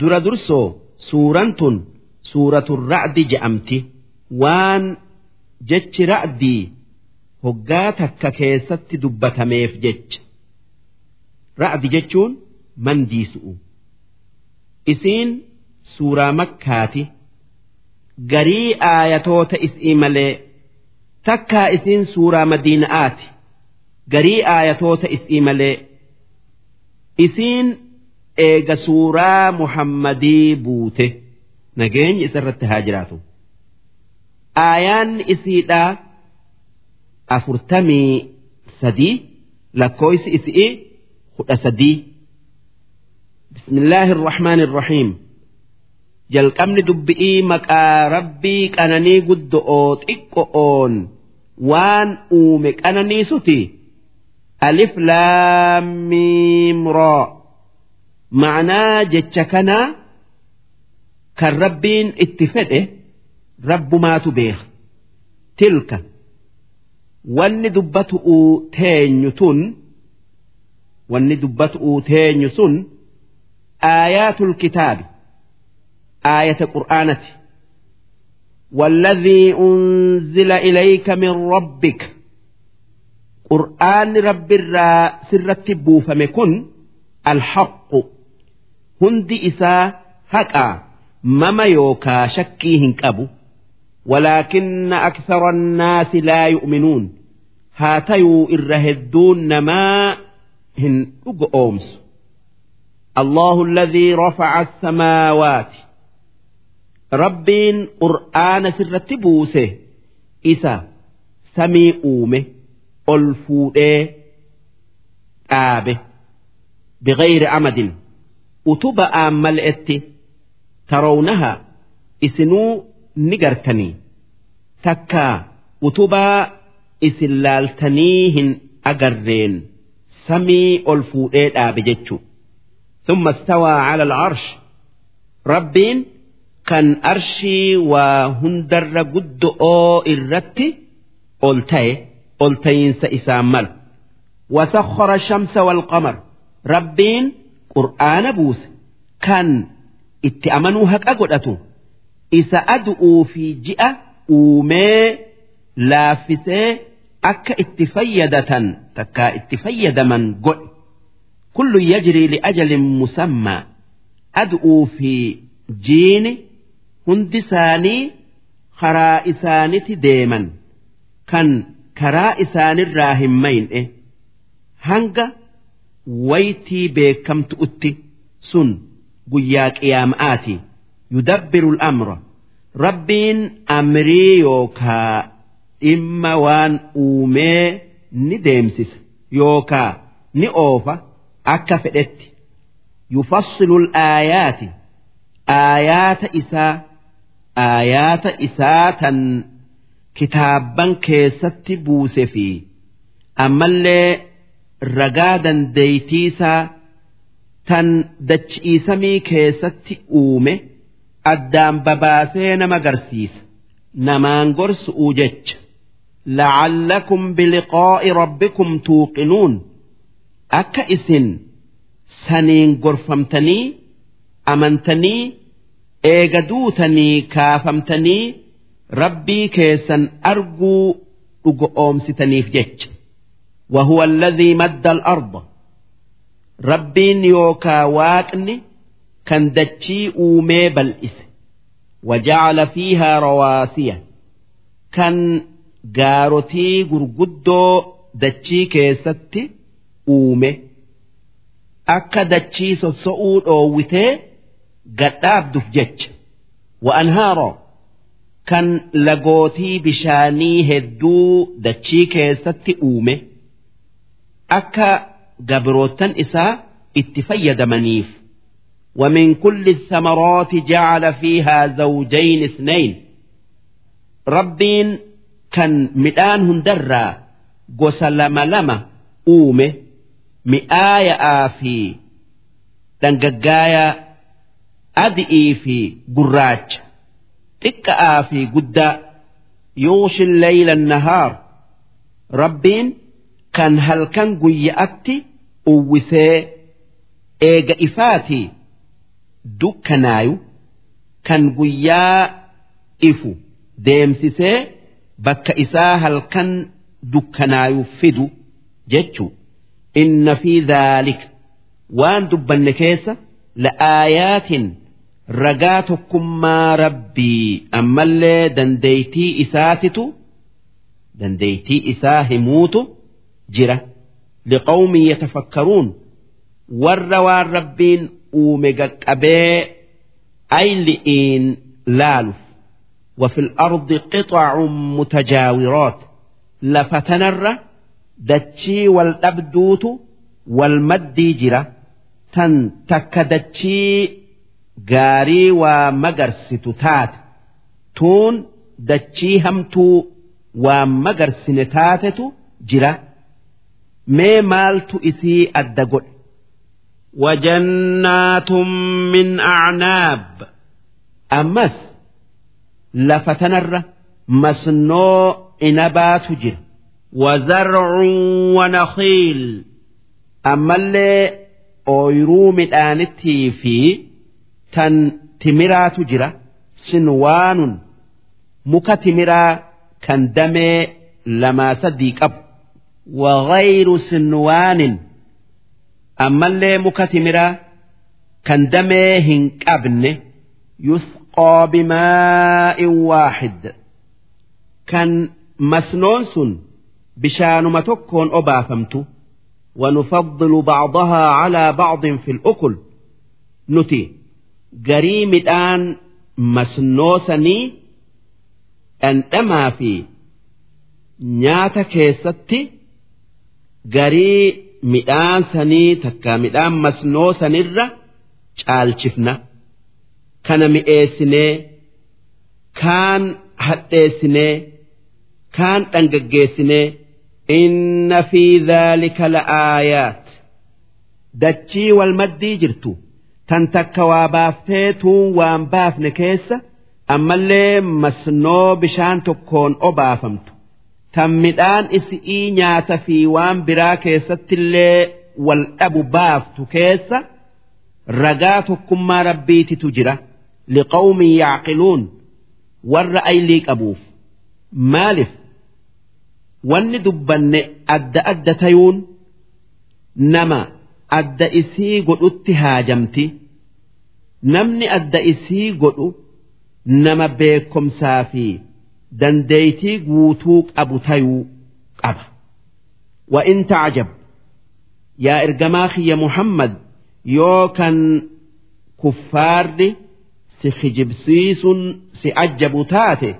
dura dursoo suuraan tun suuratun ra'di je'amti. Waan jechi ra'dii hoggaa takka keessatti dubbatameef jecha. Ra'di jechuun mandiisu'u isiin suuraa makkaati. Garii aayatoota isii malee takkaa isiin suuraa madiina'aati. Garii aayatoota isii malee isiin eega suuraa muhammadii buute. Nageenyi isarratti haa jiraatu. Aayaan isiidhaa afurtamii sadii lakkooysi isii kudha sadii. Bismillaahi irrahmaani irrahiim jalqabni dubbi'ii maqaa rabbii qananii guddo'oo xiqqo'oon waan uume qananiisuti? Alif laamiim raa ma'anaa jecha kanaa kan rabbiin itti fedhe rabbumaatu beeka tilka wanni dubbatu'uu teenyu tun wanni dubbatu'uu teenyu sun aayaatul kitaabi aayata qur'aanati والذي أنزل إليك من ربك قرآن رب الرا سرت بوفمكن الحق hundi isaa haqaa mama yookaa shakkii hin qabu. Walaakinna aksara annaasi laa yu'minuun. Haa tayuu irra hedduun namaa hin dhugo oomsu. Allahu alladhii rafaca asamaawaati rabbiin qur'aana sirratti buuse. Isa samii uume ol fuudhee dhaabe. Bighayri amadin. ألفوئه آبه بغير عمد أتب آمل إتي ترونها إسنو نقرتني تكا أتبا إسلالتنيهن أقرين سمي ألفوئه آبه جتشو ثم استوى على العرش ربين كان أرشي وهندر قد أو إرتي ألتي ألتين سإسامل وسخر الشمس والقمر ربين qur'aana buuse kan itti amanuu haqa godhatu isa adu'uu fi ji'a uumee laaffisee akka itti fayyadatan takkaa itti fayyadaman godhe. Kullu yajrii li ajalin musammaa adu'uu fi jiini hundi isaanii karaa isaaniti deeman kan karaa isaanirraa hin mayne hanga waytii beekamtu'utti sun guyyaa qiyaama'aati. Yudabbiru al'amra rabbiin amrii yookaa dhimma waan uumee ni deemsisa yookaa ni oofa akka fedhetti. Yufassilu al'aayaati. Aayaata isaa aayaata isaa tan kitaabban keessatti buuse fi ammallee ragaa dandeeytiisaa tan dachiisamii keessatti uume addaan babaasee nama garsiisa. Namaan gorsu'uu jecha. La'allakum biliqaa'i rabbikum tuuqinuun. Akka isin saniin gorfamtanii amantanii eega duutanii kaafamtanii rabbii keessan arguu dhugo oomsitaniif jecha وهو الذي مد الأرض ربين يوكا واقني كان دتشي أومي بلئس وجعل فيها رواسية كان جارتي غرغدو دتشي كيستي أومي أكا دتشي سسؤول أووتي gadhaabduuf jecha wa'anhaaroo kan lagootii bishaanii hedduu dachii keessatti uume akka gabrootan isaa itti fayyadamaniif ومن كل الثمرات جعل فيها زوجين اثنين ربين كان مئان هندرا قسل لما لما أومه مئاية آفي دنققايا adi'ii fi gurraacha xiqqa'aa fi guddaa yuushi layla nahaar rabbiin kan halkan guyya'atti uwwisee eega ifaatii dukkanaayu kan guyyaa ifu deemsisee bakka isaa halkan dukkanaayu fidu jechu inna fi dhaalika waan dubbanne keessa la'aayaatin ragaa tokkummaa rabbii ammallee dandeeytii isaatitu dandeeytii isaa himuutu jira liqawmin yatafakkaruun warra waan rabbiin uume qaqqabee ayli'iin laaluuf وفي الأرض قطع متجاورات لفتنر دتشي والأبدوت والمدي جرة تن تكدتشي gaarii waa magarsitu taate tuun dachii hamtuu waa magarsine taatetu jira mee maaltu isii adda godhe وجنات من أعناب ammas lafa tanarra masnoo inabaatu jira وزرع ونخيل ammallee ooyruu midhaanittii fi tan timiraatu jira sinwaanun muka timiraa kan damee lamaa sadii qabu وغير sinwaanin ammallee muka timiraa kan damee hin qabne yusqaa bimaa'in waaxid kan masnoon sun bishaanuma tokkoon obaafamtu ونفضل بعضها على بعض في الأكل نتي garii midhaan masnoosanii dhandhamaa fi nyaata keessatti garii midhaan sanii takka midhaan masnoosanirra caalchifna. Kana mi'eessinee kaan hadheessinee kaan dhangaggeessinee inna fi dhaalika la'aayaat dachii wal maddii jirtu tan takka waa baaftee tuun waan baafne keessa ammallee masnoo bishaan tokkoon obaafamtu tan midhaan isi'ii nyaata fi waan biraa keessattillee wal dhabu baaftu keessa ragaa tokkummaa rabbiititu jira. Liqawmin yaaqiluun warra aylii qabuuf. Maalif wanni dubbanne adda adda tayuun nama adda isii godhutti haajamti. Namni adda isii godhu nama beekomsaa fi dandeeytii guutuu qabu tayuu qaba. Wa in ta'ajab yaa ergamaa kiyya Muhammad yoo kan kuffaarri si hijibsiisuun si ajjabu taate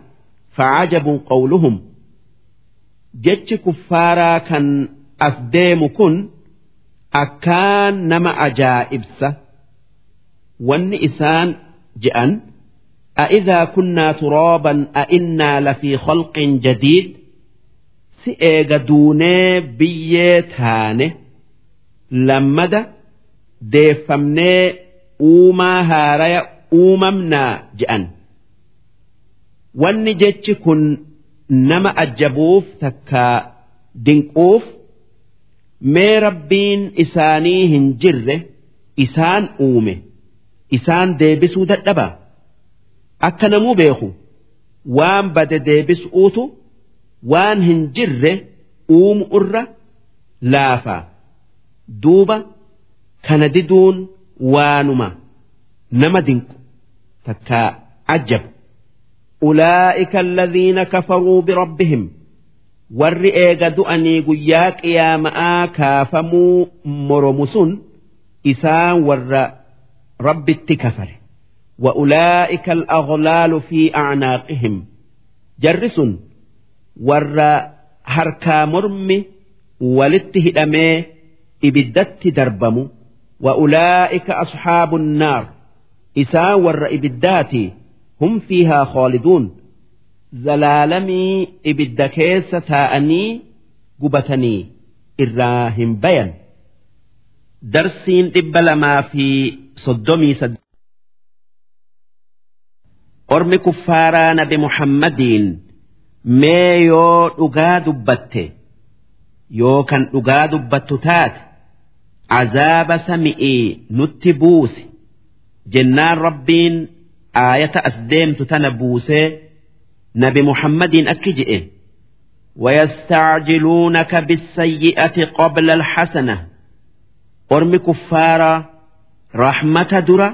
facajabuun qawluhum jechi kuffaaraa kan as deemu kun akkaan nama ajaa'ibsa wanni isaan je'an. أإذا كنا ترابا أإنا لفي خلق جديد سئيغ دوني بيتانه لمد ديفمني أوما هاريا أوممنا جأن wanni jechi kun nama ajjabuuf takka dinquuf mee rabbiin isaanii hin jirre isaan uume isaan deebisuu dadhaba akka namuu beeku waan bade deebisuutu waan hin jirre uumu irra laafa duuba kana diduun waanuma nama dinqu takka ajjabu أولئك الذين كفروا بربهم warri eega du'anii guyyaa qiyaama'aa kaafamuu moromu sun isaan warra rabbitti kafare وأولئك الأغلال في أعناقهم جرس ور هركا مرمي ولته أمي إبدت دربم وأولئك أصحاب النار إسا ور إبداتي هم فيها خالدون zalaalamii ibidda keessa taa'anii gubatanii irraa hin bayan darsiin dhibba lamaa fi soddomii saddeet ormi kuffaaraa nabi muhammadiin mee yoo dhugaa dubbatte yoo kan dhugaa dubbattu taate azaaba sami'ii nutti buusi jennaan rabbiin aayata as deemtu tana buusee nabi muhammadiin akki je'e ويستعجلونك بالسيئة قبل الحسنة ormi kuffaaraa rahmata dura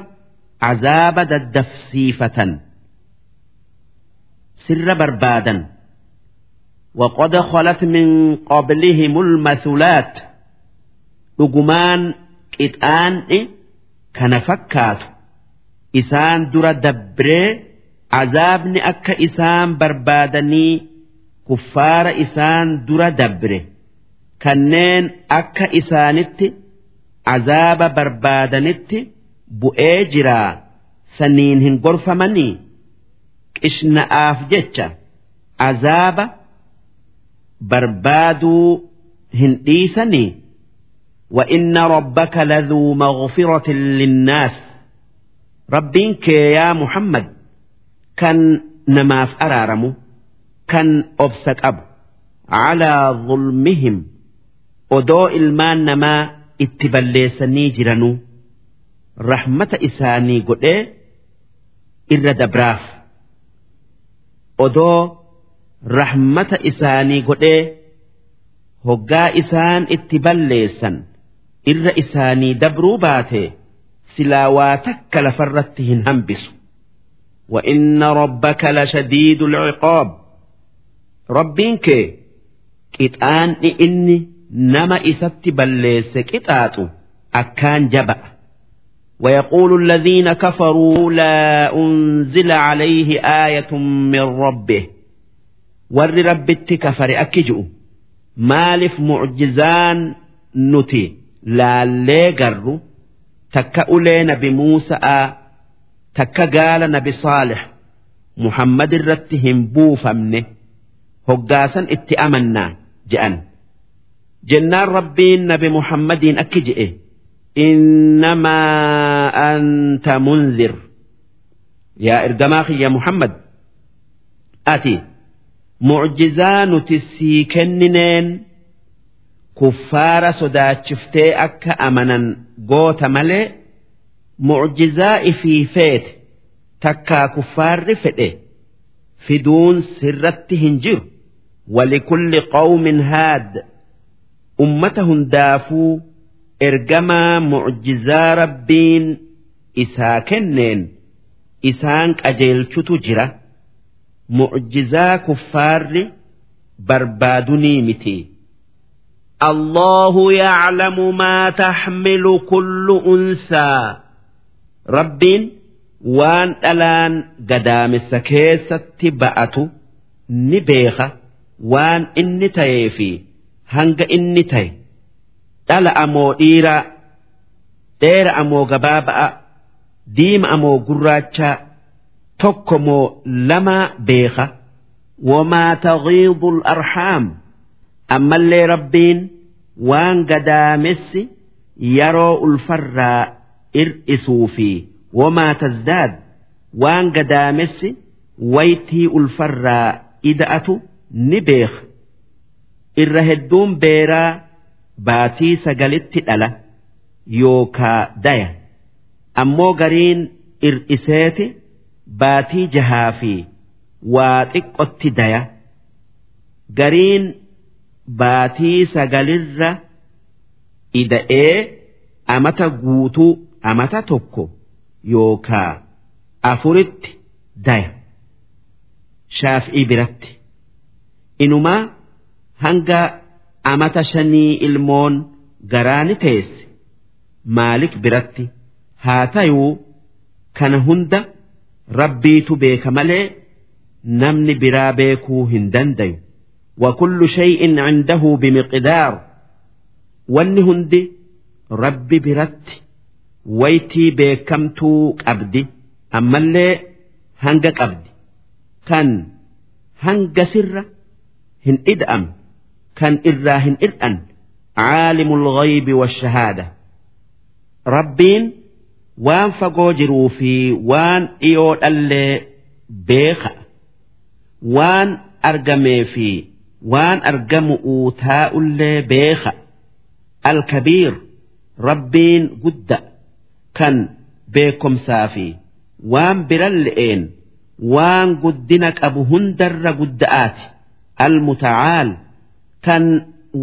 azaaba daddafsiifatan sirra barbaadan وقد خلت من قبلهم المثلات dhugumaan qixaan'i kana fakkaatu isaan dura dabree azaabni akka isaan barbaadanii kuffaara isaan dura dabre kanneen akka isaanitti azaaba barbaadanitti bu'ee jiraa saniin hin gorfamanii qishna'aaf jecha azaaba barbaaduu hin dhiisanii وإن ربك لذو مغفرة للناس rabbiin kee yaa muhammad kan namaaf araaramu kan obsa qabu على ظلمهم odoo ilmaan namaa itti balleessanii jiranuu rahmata isaanii godhee irra dabraaf odoo rahmata isaanii godhee hoggaa isaan itti balleessan irra isaanii dabruu baate silaa waa takka lafarratti hin hambisu وإن ربك لشديد العقاب rabbiin kee qixaanni inni nama isatti balleesse qixaaxu akkaan jaba'a ويقول الذين كفروا لا أنزل عليه آية من ربه. ور رب التكفر أكجؤ مالف معجزان نتي لا ليقر تكألي نبي موسى تكقال نبي صالح. محمد رتهم بوفمنه هقاسا اتأمنا جأن جنان ربين نبي محمد أكجئه. innamaa anta munzir yaa ergamaa kiyya Muhammad ati mucjizaa nuti sii kennineen kuffaara sodaachiftee akka amanan goota malee mucjizaa ifii feete takkaa kuffaarri fedhe fiduun sirratti hin jiru walikulli qawmin haad ummata hundaafuu. ergamaa mucjizaa rabbiin isaa kenneen isaan qajeelchutu jira mucjizaa kuffaarri barbaadunii miti الله يعلم ما تحمل كل أنثى rabbiin waan dhalaan gadaamessa keessatti ba'atu ni beeka waan inni ta'ee fi hanga inni ta'e dhala amoo dhiiraa dheera amoo gabaaba'a diima amoo gurraachaa tokko moo lamaa beeka. Wamaa taqiidu arhaam ammallee rabbiin waan gadaamessi yeroo ulfarraa ir'isuu fi wamaa tazdaad waan gadaamessi waytii ulfarraa ida'atu ni beeka. Irra hedduun beeraa baatii sagalitti dhala yookaa daya. Ammoo gariin ir'iseeti baatii jahaa fi waa xiqqotti daya. Gariin baatii sagalirra ida'ee amata guutuu amata tokko yookaa afuritti daya. Shaafii biratti. Inumaa hanga amata shanii ilmoon garaani teesse maalik biratti haa tayuu kana hunda rabbiitu beeka malee namni biraa beekuu hin dandayu وكل شيء عنده بمقدار wanni hundi rabbi biratti waytii beekamtuu qabdi ammallee hanga qabdi kan hanga sirra hin ida'am kan irraa hin ir'an. Caalimul ghaybi washahaada rabbiin waan fagoo jiruu fi waan dhiyoo dhallee beeka. Waan argamee fi waan argamu taa'ullee beeka. Alkabiir rabbiin gudda kan beekomsaa fi waan biran le'een waan guddina qabu hundarra gudda'aati. Almutacaal kan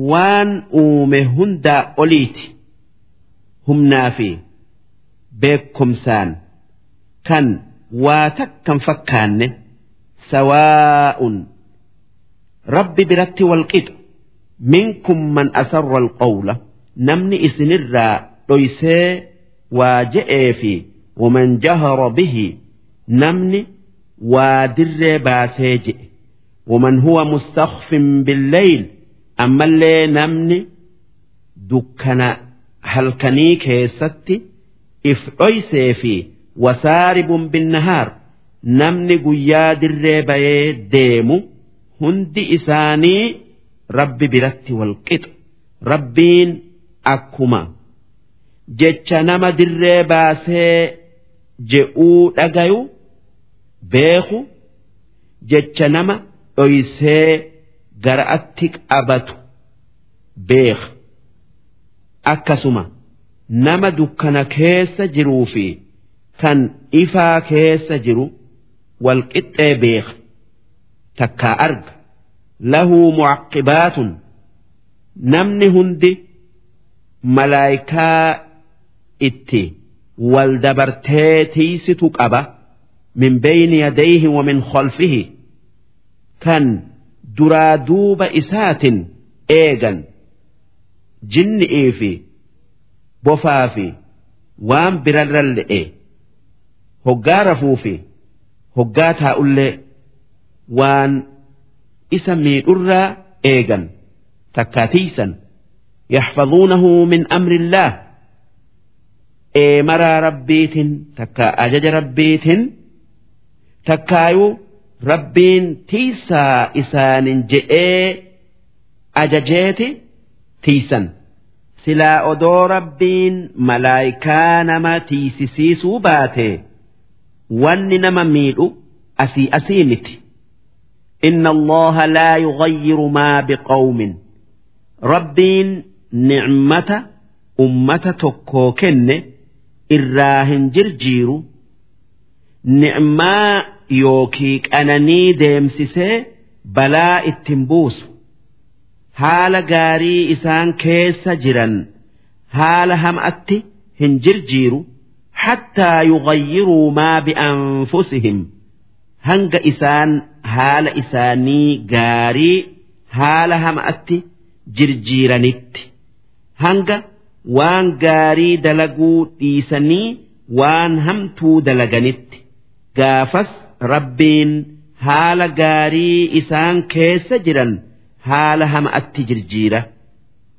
waan uume hundaa oliiti humnaa fi beekomsaan kan waa takkan fakkaanne sawaa'un rabbi biratti walqixa minkum man asarra alqawla namni isinirraa dhoysee waa je'ee fi waman jahara bihi namni waa dirree baasee je'e waman huwa mustakfin billeyl ammallee namni dukkana halkanii keessatti if dhoysee fi wasaaribun binnahaar namni guyyaa dirree bayee deemu hundi isaanii rabbi biratti walqixa rabbiin akkuma jecha nama dirree baasee je'uu dhagayu beeku jecha nama dhoysee gara'atti qabatu beeka akkasuma nama dukkana keessa jiruu fi kan ifaa keessa jiru walqixxee beeka takkaa arga. Lahu mucaqqibaatun namni hundi malaayikaa itti wal dabartee tiisitu qaba. Min bayni yadayhi wa min khalfihi. Kan duraa duuba isaatin eegan. Jinni'ii fi bofaa fi waan birarra le'e hoggaa rafuu fi hoggaa taa'ullee waan isa miidhurraa eegan. Takkaatiisan yaxfaduunahu min amrillaah eemaraa rabbiitin takka ajaja rabbiitin takkaayuu rabbiin tiisaa isaanin je'ee ajajeeti tiisan. Silaa odoo rabbiin malaayikaa nama tiisisiisuu baate. Wanni nama miidhu asii asii miti. Inna allaha laa yughayyiru maa biqawmin. Rabbiin nicmata ummata tokkoo kenne irraa hin jirjiiru. Nicmaa yookii qananii deemsisee balaa ittin buusu. Haala gaarii isaan keessa jiran haala ham'atti hin jirjiiru hattaa yugayyiruu maa bi'anfusihim hanga isaan haala isaanii gaarii haala ham'atti jirjiiranitti. Hanga waan gaarii dalaguu dhiisanii waan hamtuu dalaganitti. Gaafas rabbiin haala gaarii isaan keessa jiran haala hama'atti jirjiira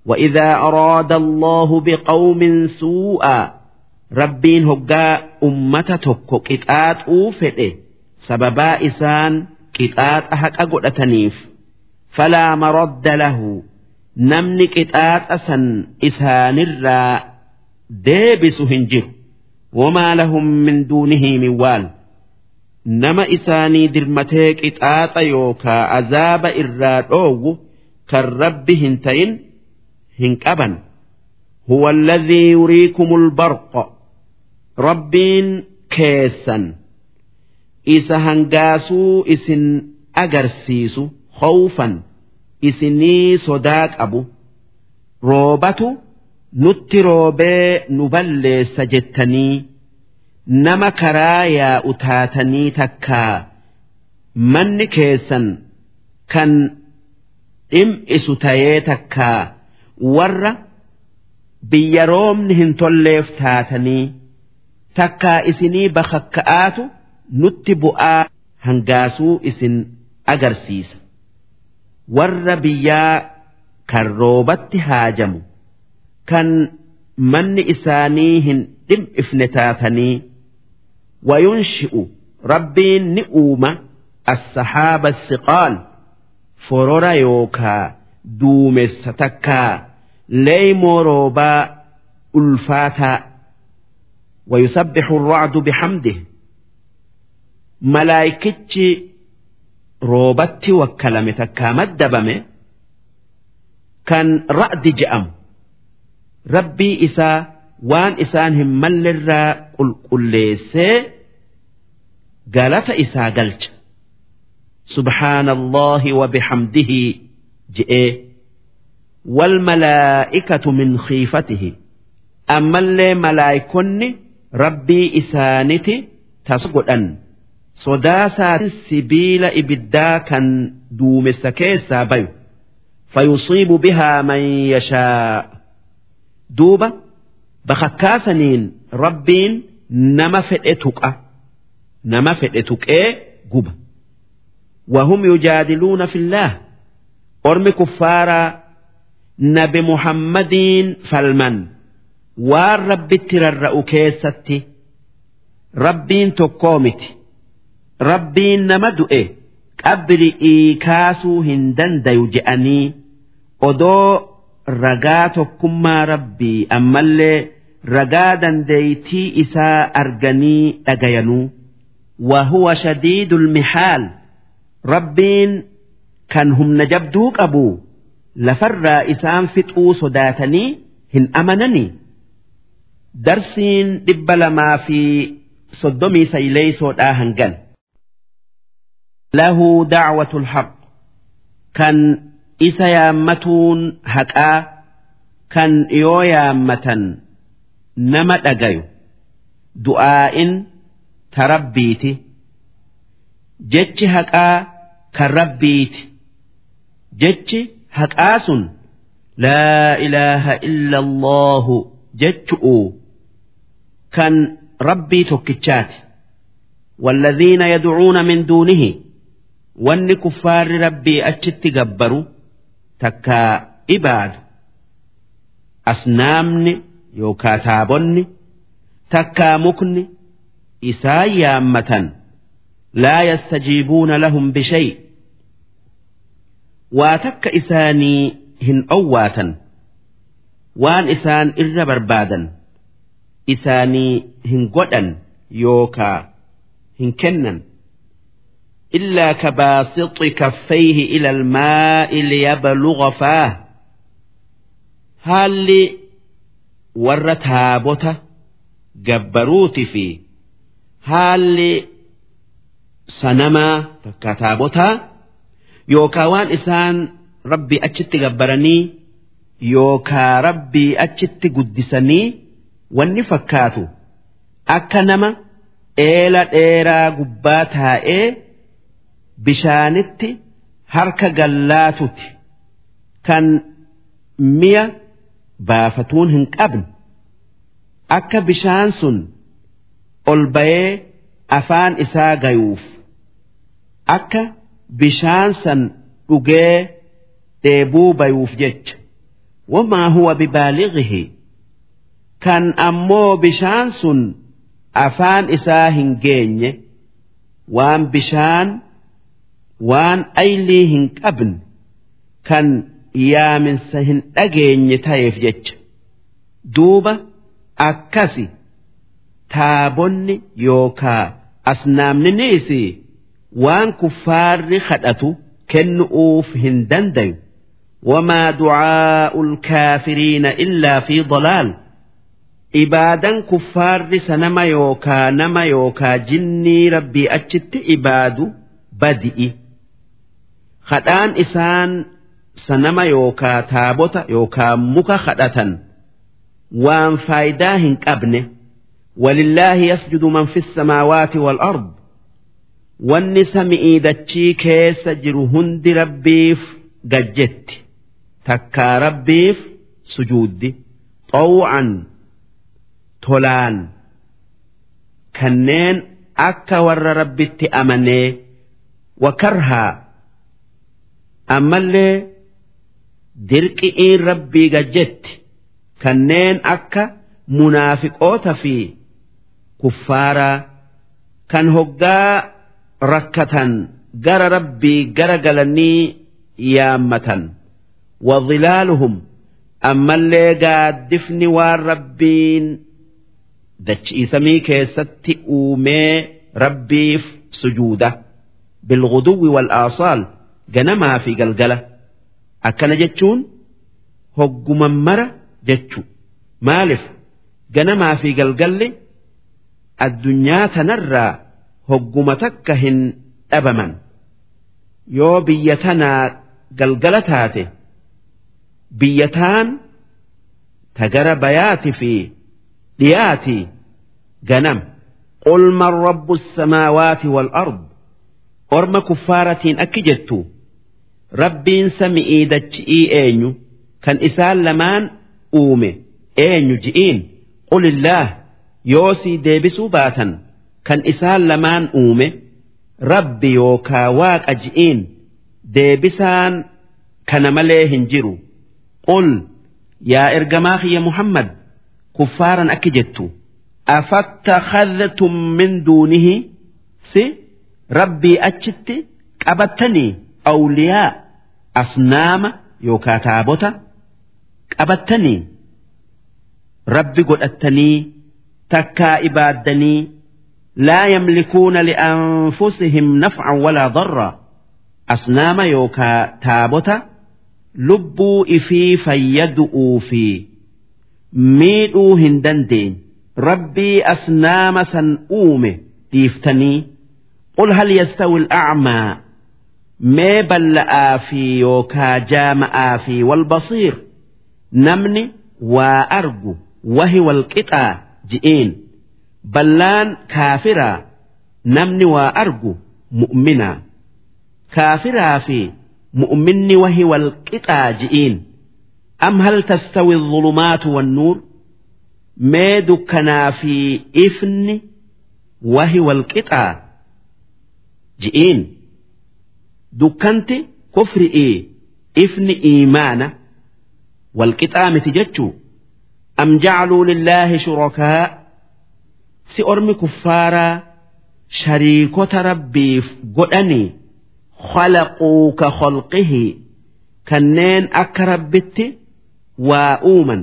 وإذا أراد الله بقوم سوءا ربين هقا أمة تكو كتات أوفئ سببا إسان كتات أحق أقلتنيف فلا مرد له نمن كتات أسن إسان الراء ديبس هنجر وما لهم من دونه من وال nama isaanii dirmatee qixaaxa yookaa azaaba irraa dhoowwu kan rabbi hin ta'in hin qaban. Huwa alladhii yuriikum albarqa rabbiin keessan. Isa hangaasuu isin agarsiisu khawfan isinii sodaa qabu. Roobatu nutti roobee nu balleessa jettanii nama karaa yaa'u taatanii takkaa manni keessan kan dhim'isu tayee takkaa warra biyya roobni hin tolleef taatanii takkaa isinii bakakka'aatu nutti bu'aa hangaasuu isin agarsiisa. Warra biyyaa kan roobatti haajamu kan manni isaanii hin dhim'ifne taatanii وينشئ ربي نؤوم السحاب الثقال فرورا يوكا دومس تكا ليمو روبا ألفاتا. ويسبح الرعد بحمده. ملايكتش روبتي وكلمة تكا مدبمه. كان رأد جأم ربي إسا waan isaan hin mallerraa qulqulleessee galata isaa galcha. Subhaanallahi wa bihamdihi je'ee wal malaa'ikatu min khiifatihi. Ammallee malaa'ikonni rabbii isaaniti tas godhan. Sodaasaa sibiila ibiddaa kan duumessa keessaa bayu. Fayusiibu bihaa man yashaa. Duuba bakakkaasaniin rabbiin nama fedhe tuqa. Nama fedhe tuqee guba. Wahum yujaadiluuna fillaah ormi kuffaaraa nabi muhammadiin falman. Waan rabbitti rarra'u keessatti rabbiin tokkoo miti. Rabbiin nama du'e. Qabri'ii kaasuu hin dandayu je'anii odoo ragaa tokkummaa rabbii ammallee ragaa dandeeytii isaa arganii dhagayanuu wahuwa shadiidul mihaal rabbiin kan humna jabduu qabu lafarraa isaan fixuu sodaatanii hin amanani darsiin dhibba lamaa fi soddomii sayleeysoodhaa hangan lahu dacwatul haq kan isa yaammatuun haqaa kan yoo yaammatan nama dhagayu du'aa'in tarabbiiti jechi haqaa kan rabbiiti jechi haqaa sun laa ilaaha illa allahu jechu'u kan rabbii tokkichaati والذين يدعون من دونه wanni kuffaarri rabbii achitti gabbaru takka ibaadu asnaamni yookaa taabonni takkaa mukni isaan yaammatan laa yastajiibuuna lahum bishay waa takka isaanii hin owwaatan waan isaan irra barbaadan isaanii hin godhan yookaa hin kennan إلا كباسط كفيه إلى الماء ليبلغ فاه هل warra taabota gabbaruuti fi haalli sanamaa takka taabotaa yookaa waan isaan rabbii achitti gabbaranii yookaa rabbii achitti guddisanii wanni fakkaatu akka nama eela dheeraa gubbaa taa'ee bishaanitti harka gallaaatuti kan mi'a. Baafatuun hin qabne. Akka bishaan sun ol bayee afaan isaa gayuuf. Akka bishaan san dhugee dheebuu bayuuf jecha. Wamaa huwa bibaalighihi kan ammoo bishaan sun afaan isaa hin geenye. Waan bishaan waan aylii hin qabne. Kan yaaminsa hin dhageenye ta'eef jecha. Duuba akkasi taabonni yookaa asnaamniniisi waan kuffaarri kadhatu kennu'uuf hin dandayu. Wamaa ducaa'u lkaafiriina illaa fi dalaal. Ibaadan kuffaarri sanama yookaa nama yookaa jinnii rabbii achitti ibaadu badi'i. Kadhaan isaan sanama yookaa taabota yookaa muka kadhatan waan faayidaa hin qabne walillaahi yasjudu man fi samaawaati wal ard wanni sami'ii dachii keessa jiru hundi rabbiif gajjetti takkaa rabbiif sujuuddi xaw'an tolaan kanneen akka warra rabbitti amanee wakarhaa ammallee dirqi'iin rabbii gajjetti. Kanneen akka munaafiqoota fi kuffaaraa kan hoggaa rakkatan gara rabbii gara galanii yaammatan. Wadhilaaluhum ammallee gaaddifni waan rabbiin dachiisamii keessatti uumee rabbiif sujuuda. Bilguduwwi wal aasaal ganamaa fi galgala akkana jechuun hogguman mara jechu. Maalif ganamaa fi galgalli addunyaa tanarraa hogguma takka hin dhabaman. Yoo biyya tanaa galgala taate biyya taan tagara bayaati fi dhiyaati ganam. Qul man rabbu samaawaati wal ard? Orma kuffaaratiin akki jettu rabbiin sami'ii dachi'ii eenyu? Kan isaan lamaan uume eenyu ji'iin? Qulillaah yoosii deebisuu baatan kan isaan lamaan uume rabbi yookaa waaqa ji'iin deebisaan kana malee hin jiru. Qul yaa ergamaa kiyya muhammad kuffaaran akki jettu afattakhadhtum min duunihi? Si rabbii achitti qabattanii awliyaa asnaama yookaa taabota qabattanii rabbi godhattanii takkaa ibaaddanii laa yamlikuuna li'anfusihim nafcan walaa darra asnaama yookaa taabota lubbuu ifii fayyadu'uu fi miidhuu hin dandeenye rabbii asnaama san uume dhiiftanii qul hal yastawi al'acmaa mee balla'aa fi yookaa jaama'aa fi walbasiir namni waa argu wahi walqixaa ji'iin ballaan kaafiraa namni waa argu mu'minaa. Kaafiraa fi mu'minni wahi walqixaa ji'iin am hal tastawi dhulumaatu wannuur mee dukkanaa fi ifni wahi walqixaa ji'iin dukkanti kufri'ii ifni iimaana walqixaa miti jechuu am jacaluu lillaahi shurakaa si ormi kuffaaraa shariikota rabbiif godhanii khalaquu ka kholqihi kanneen akka rabbitti waa uuman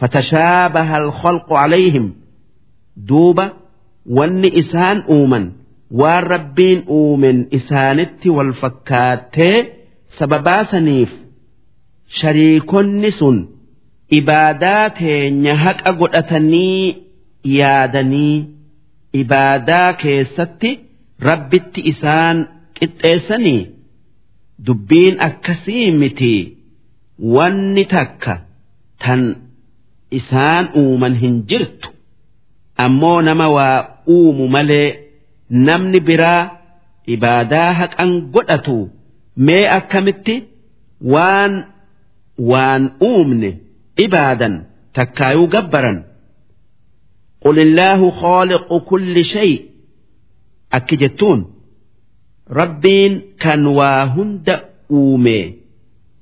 fatashaabaha alkhalqu calayhim duuba wanni isaan uuman waan rabbiin uumen isaanitti wal fakkaattee sababaasaniif shariikonni sun ibaadaa teenya haqa godhatanii yaadanii ibaadaa keessatti rabbitti isaan qixxeessanii dubbiin akkasii miti. Wanni takka tan isaan uuman hin jirtu. Ammoo nama waa uumu malee namni biraa ibaadaa haqan godhatu mee akkamitti waan waan uumne ibaadan takkaayuu gabbaran قل الله خالق كل شيء أكجتون ربين كان واهند أومي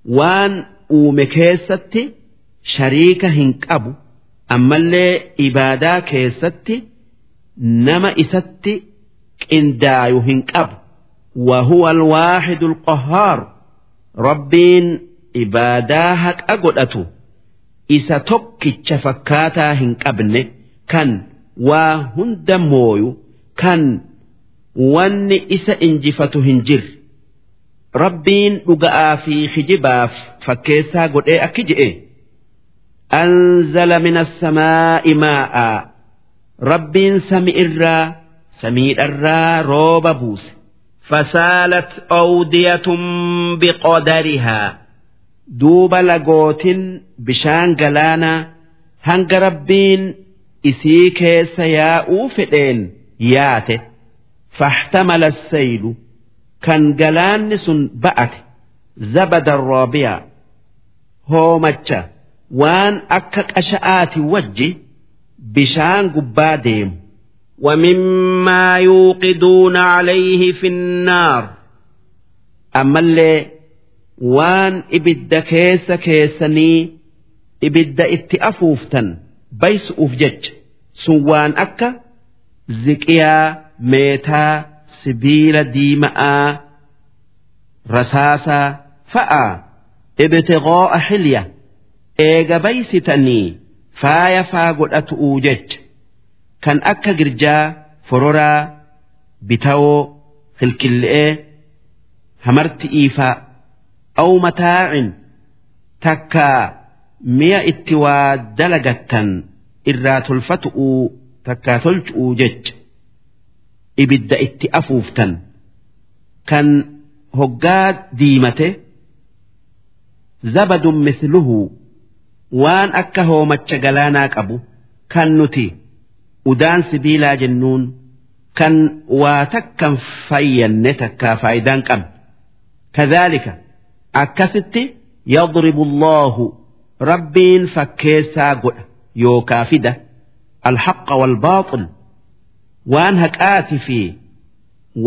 وان أومي كيستي شريك هنكبو أما اللي إبادا كيستي نما إستي إندايو هنكبو وهو الواحد القهار ربين إبادا هك أقلأتو إسا توكي فكاتا هنكبني kan waa hunda mooyu kan wanni isa injifatu hin jirre rabbiin dhuga'aa fi hijibaaf fakkeessaa godhee akki je'e anzala min assamaa'i maa'aa rabbiin sami irraa samiidharraa rooba buuse فسالت أودية بقدرها duuba lagootin bishaan galaanaa hanga rabbiin isii keessa yaa'uu fedheen yaate fahtamala saylu kan galaanni sun ba'ate zabadan roobiyaa hoomacha waan akka qasha'aati wajji bishaan gubbaa deemu ومما يوقدون عليه في النار ammallee waan ibidda keessa keessanii ibidda itti afuuftan baysu'uuf jecha sun waan akka ziqiyaa meetaa sibiila diima'aa rasaasaa fa'aa ibtiqoo'a xilya eega baysitanii faaya faa godhatu'uu jecha kan akka girjaa fororaa bitawoo kilkille'ee hamarti iifaa aw mataa'in takkaa mi'a itti waa dalagattan irraa tolfatu'uu takkaa tolchu'uu jecha ibidda itti afuuftan. Kan hoggaa diimate zabadun misluhu waan akka hoomacha galaanaa qabu kan nuti udaan sibiilaa jennuun kan waa takkan fayyanne takkaa faayidaan qabne kadhaalika akkasitti yadribu allahu rabbiin fakkeessaa godha yookaa fida alhaqa walbaaxil waan haqaati fi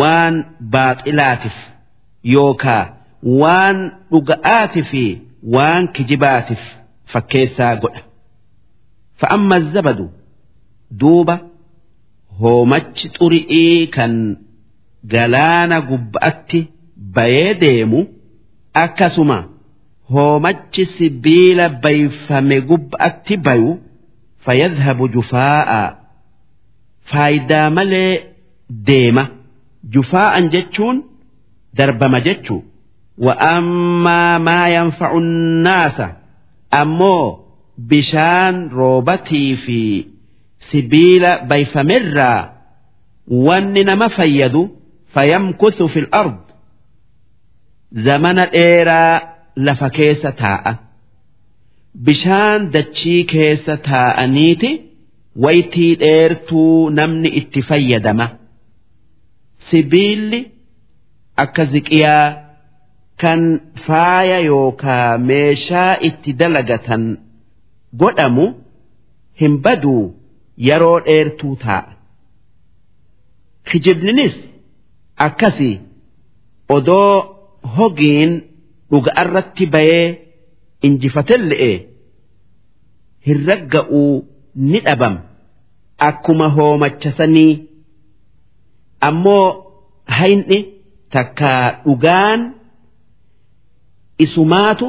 waan baaxilaatif yookaa waan dhuga'aati fi waan kijibaatif fakkeessaa godha fa'amma zabadu duuba hoomachi xuri'ii kan galaana gubba'atti bayee deemu akkasuma hoomachi sibiila bayfame gubba'atti bayu fayyadhabu jufaa'a. Faayidaa malee deema. Jufaa'an jechuun darbama jechuu. Wa'ammaa maa yanfa'u naasa ammoo bishaan roobatii fi sibiila bayfamerraa wanni nama fayyadu fayamkuthu fil ard zamana dheeraa lafa keessa taa'a. Bishaan dachii keessa taa'aniiti waytii dheertuu namni itti fayyadama. Sibiilli akka ziqiyaa kan faaya yookaa meeshaa itti dalagatan godhamu hin baduu yeroo dheertuu taa'a. Kijibninis akkasii odoo hogiin dhuga'arratti bayee injifatelle'e hin ragga'uu ni dhabama akkuma hoomachasanii ammoo hayni takkaa dhugaan isumaatu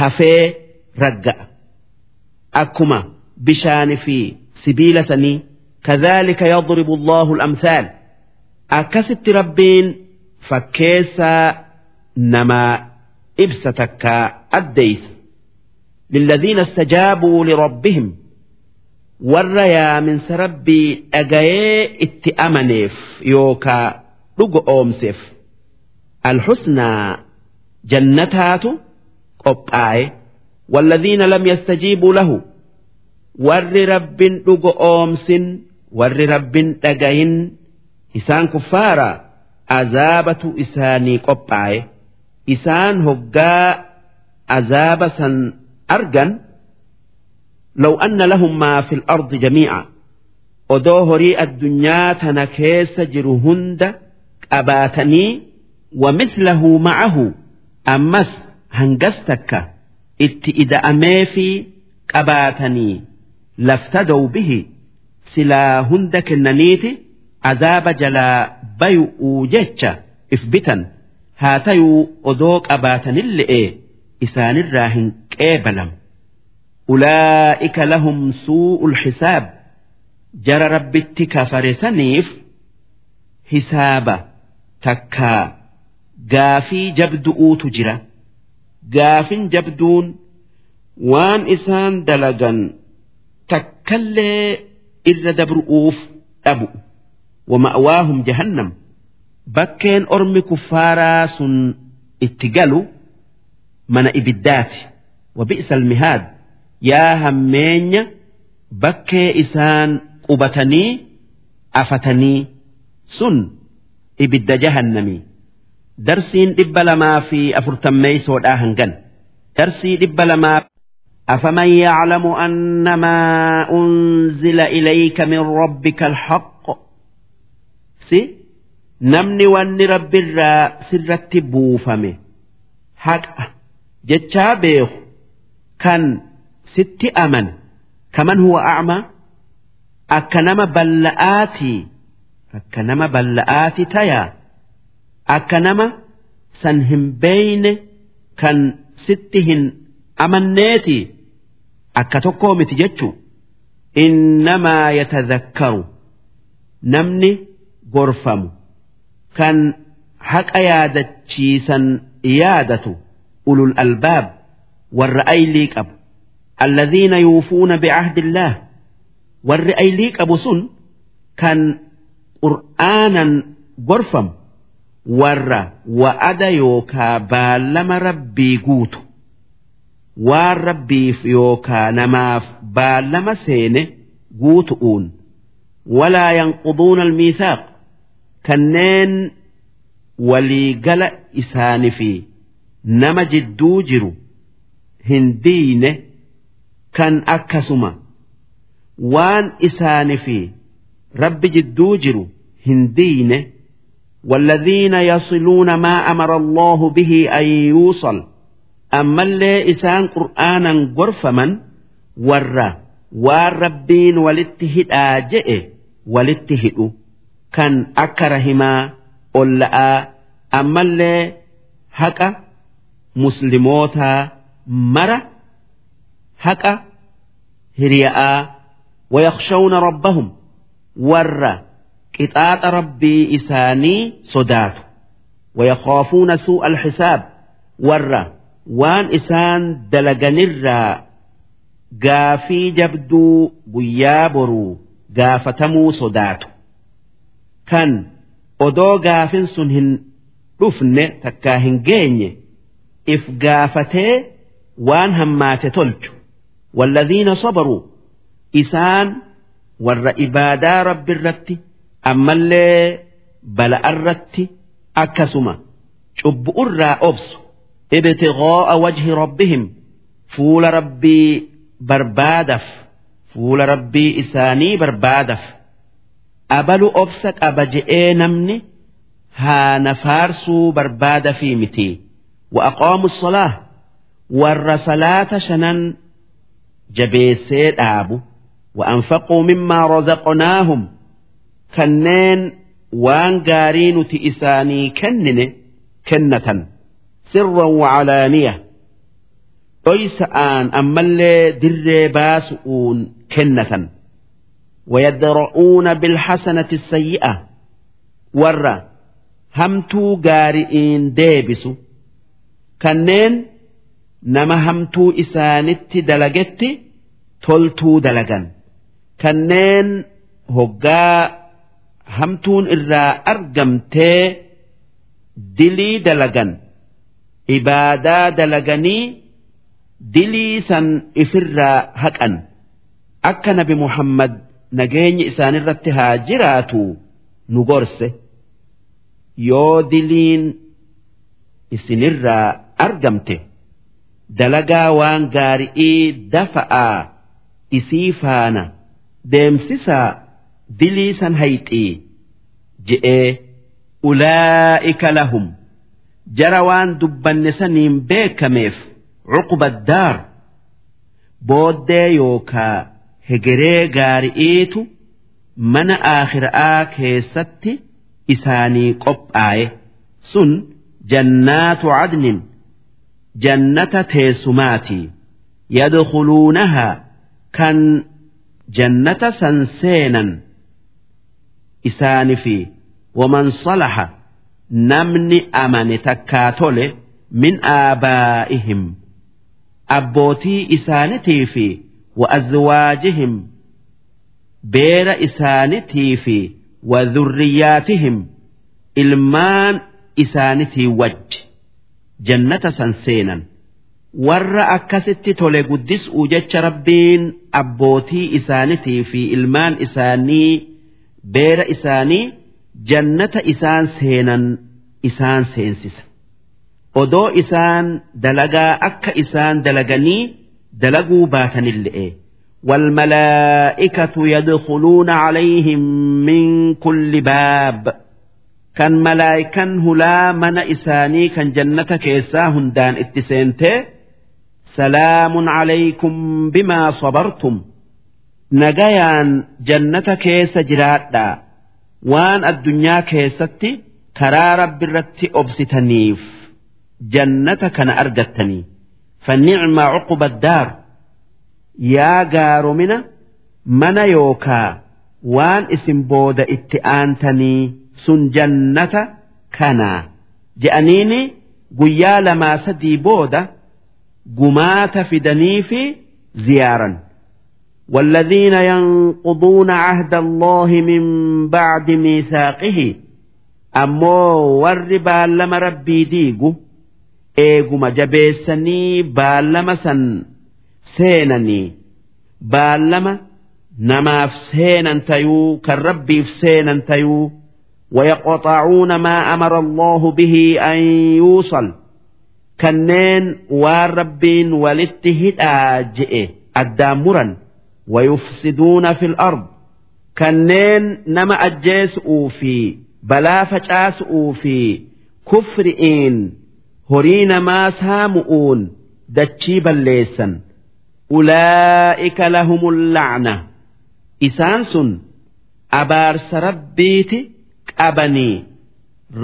hafee ragga'a akkuma bishaani fi سبيل سني. كذلك يضرب الله الأمثال. أكست ربين فكيسا نما إبستك أديس للذين استجابوا لربهم. والريا من سربي أجاي اتأمنف يوكا لغ أومسف الحسنى جنتات قبعي والذين لم يستجيبوا له. warri rabbin dhugo oomsin warri rabbin dhagahin isaan kuffaara azaabatu isaanii qophaaye isaan hoggaa azaaba san argan لو أن لهم ما في الأرض جميعا odoo horii addunyaa tana keessa jiru hunda qabaatanii wamislahu ma'ahu ammas hangas takka itti ida'amee fi qabaatanii Laftadow bihi silaa hunda kennaniiti azaaba jalaa bayu'uu jecha if bitan haa tayuu odoo qabaatanille'e isaanirraa hin qeebalam ulaa'ika lahum suu'ul xisaab jara rabbitti kafare saniif hisaaba takkaa gaafii jabdu'uutu jira gaafin jabduun waan isaan dalagan takkallee irra dabru'uuf dhabu. Wama'waahum jahannam. Bakkeen ormi kuffaaraa sun itti galu mana ibiddaati. Wabi'sa almihaad yaa hammeenya bakkee isaan qubatanii afatanii sun ibidda jahannamii darsiin dhibba lamaa fi afurtammeeysoodhaa hangan. Darsii dhibba lamaa أفمن يعلم أنما أنزل إليك من ربك الحق سي نمني واني رب الرا سرت بوفمه حق جتشابه كان ست أمن كمن هو أعمى أكنما بلآتي أكنما بلآتي تيا أكنما سنهم بين كان ستهن أمنيتي akka tokkoo miti jechuu innamaa yatadhakkaru namni gorfamu kan haqa yaadachiisan yaadatu ulul albaab warra aylii qabu. Alladhiina yuufuuna bicahdi illaah warri aylii qabu sun kan qur'aanan gorfamu warra wa'ada yookaa baallama rabbii guutu waan rabbiif yookaa namaaf baallama seene guutu'uun walaa yanquduuna almiisaaq kanneen waliigala isaanii fi nama jidduu jiru hin diine kan akkasuma waan isaanii fi rabbi jidduu jiru hin diine والذين يصلون ما أمر الله به أن يوصل ammallee isaan qur'aanan gorfaman warra waan rabbiin walitti hidhaa je'e walitti hidhu kan akka rahimaa olla'aa ammallee haqa muslimootaa mara haqa hiriya'aa wayaqshawna rabbahum warra qixaaxa rabbii isaanii sodaatu. Wayaqaafuuna suu'a alxisaab warra وان إسان دلغنرّا gaafii jabduu guyyaa boruu gaafatamuu sodaatu kan odoo gaafin sun hin dhufne takkaa hin geenye if gaafatee waan hammaate tolchu walladhiina sabaruu isaan warra ibaadaa rabbi irratti ammallee bala'arratti akkasuma cubbu'urraa obsu ibtigaa'a wajhi rabbihim. Fuula rabbii barbaadaf. Fuula rabbii isaanii barbaadaf. Abalu obsa qaba je'ee namni haana faarsuu barbaada fi miti wa'aqoomu solaa warra salaata shanan jabeessee dhaabu. Wa'anfaquu mimmaa rozaqonaahum kanneen waan gaarii nuti isaanii kennine kennatan. sirra wacalaaniya dhoysa'aan ammallee dirree baasu'uun kennatan wayadra'uuna bilhasanati sayyi'a. Warra hamtuu gaari'iin deebisu. Kanneen nama hamtuu isaanitti dalagetti toltuu dalagan. Kanneen hoggaa hamtuun irraa argamtee dilii dalagan. ibaadaa dalaganii dilii san ifirraa haqan akka nabi Muhammad nageenyi isaanirratti haa jiraatu nu gorse yoo diliin isinirraa argamte dalagaa waan gaari'ii dafa'aa isii faana deemsisaa dilii san hayxii je'ee ulaa'ika lahum. jara waan dubbanne saniin beekameef cuqubaddaar booddee yookaa hegeree gaari'iitu mana aakhiraa keessatti isaanii qophaa'e. Sun jannaatu cadnin jannata teessumaatii. Yadkhuluunahaa kan jannata san seenan isaanifi waman salaha namni amane takkaa tole min aabaa'ihim abbootii isaanitii fi wa'azwaajihim beera isaanitii fi wadhurriyyaatihim ilmaan isaanitii wajji jannata san seenan. Warra akkasitti tole guddis'uu jecha rabbiin abbootii isaanitii fi ilmaan isaanii beera isaanii jannata isaan seenan isaan seensisa odoo isaan dalagaa akka isaan dalaganii dalaguu baatanille'e والملائكة يدخلون عليهم من كل باب كان ملائكا هلا من إساني كان جنة كيسا هندان اتسنته سلام عليكم بما صبرتم نجيان جنة كيس جرادا waan addunyaa keessatti karaa rabbi irratti obsitaniif jannata kana argattanii fannicmaa cuquba daar yaa gaaromina mana yookaa waan isin booda itti aantanii sun jannata kanaa je'aniini guyyaa lamaa sadii booda gumaata fidanii fi ziyaaran. والذين ينقضون عهد الله من بعد ميثاقه أمو ور بالما ربي ديقو إيقما جبيسني بالما سن سينني بالما نماف سينا تيو كالربي في سينا تيو ويقطعون ما أمر الله به أن يوصل كنين والربين ولتهد آجئ الدامرا ويفسدون في الأرض كنين نما أجيس أوفي بلا فجاس أوفي كفرئين هرين ما سامؤون دتشيبا ليسا أولئك لهم اللعنة إسانس أبارس ربيتي qabanii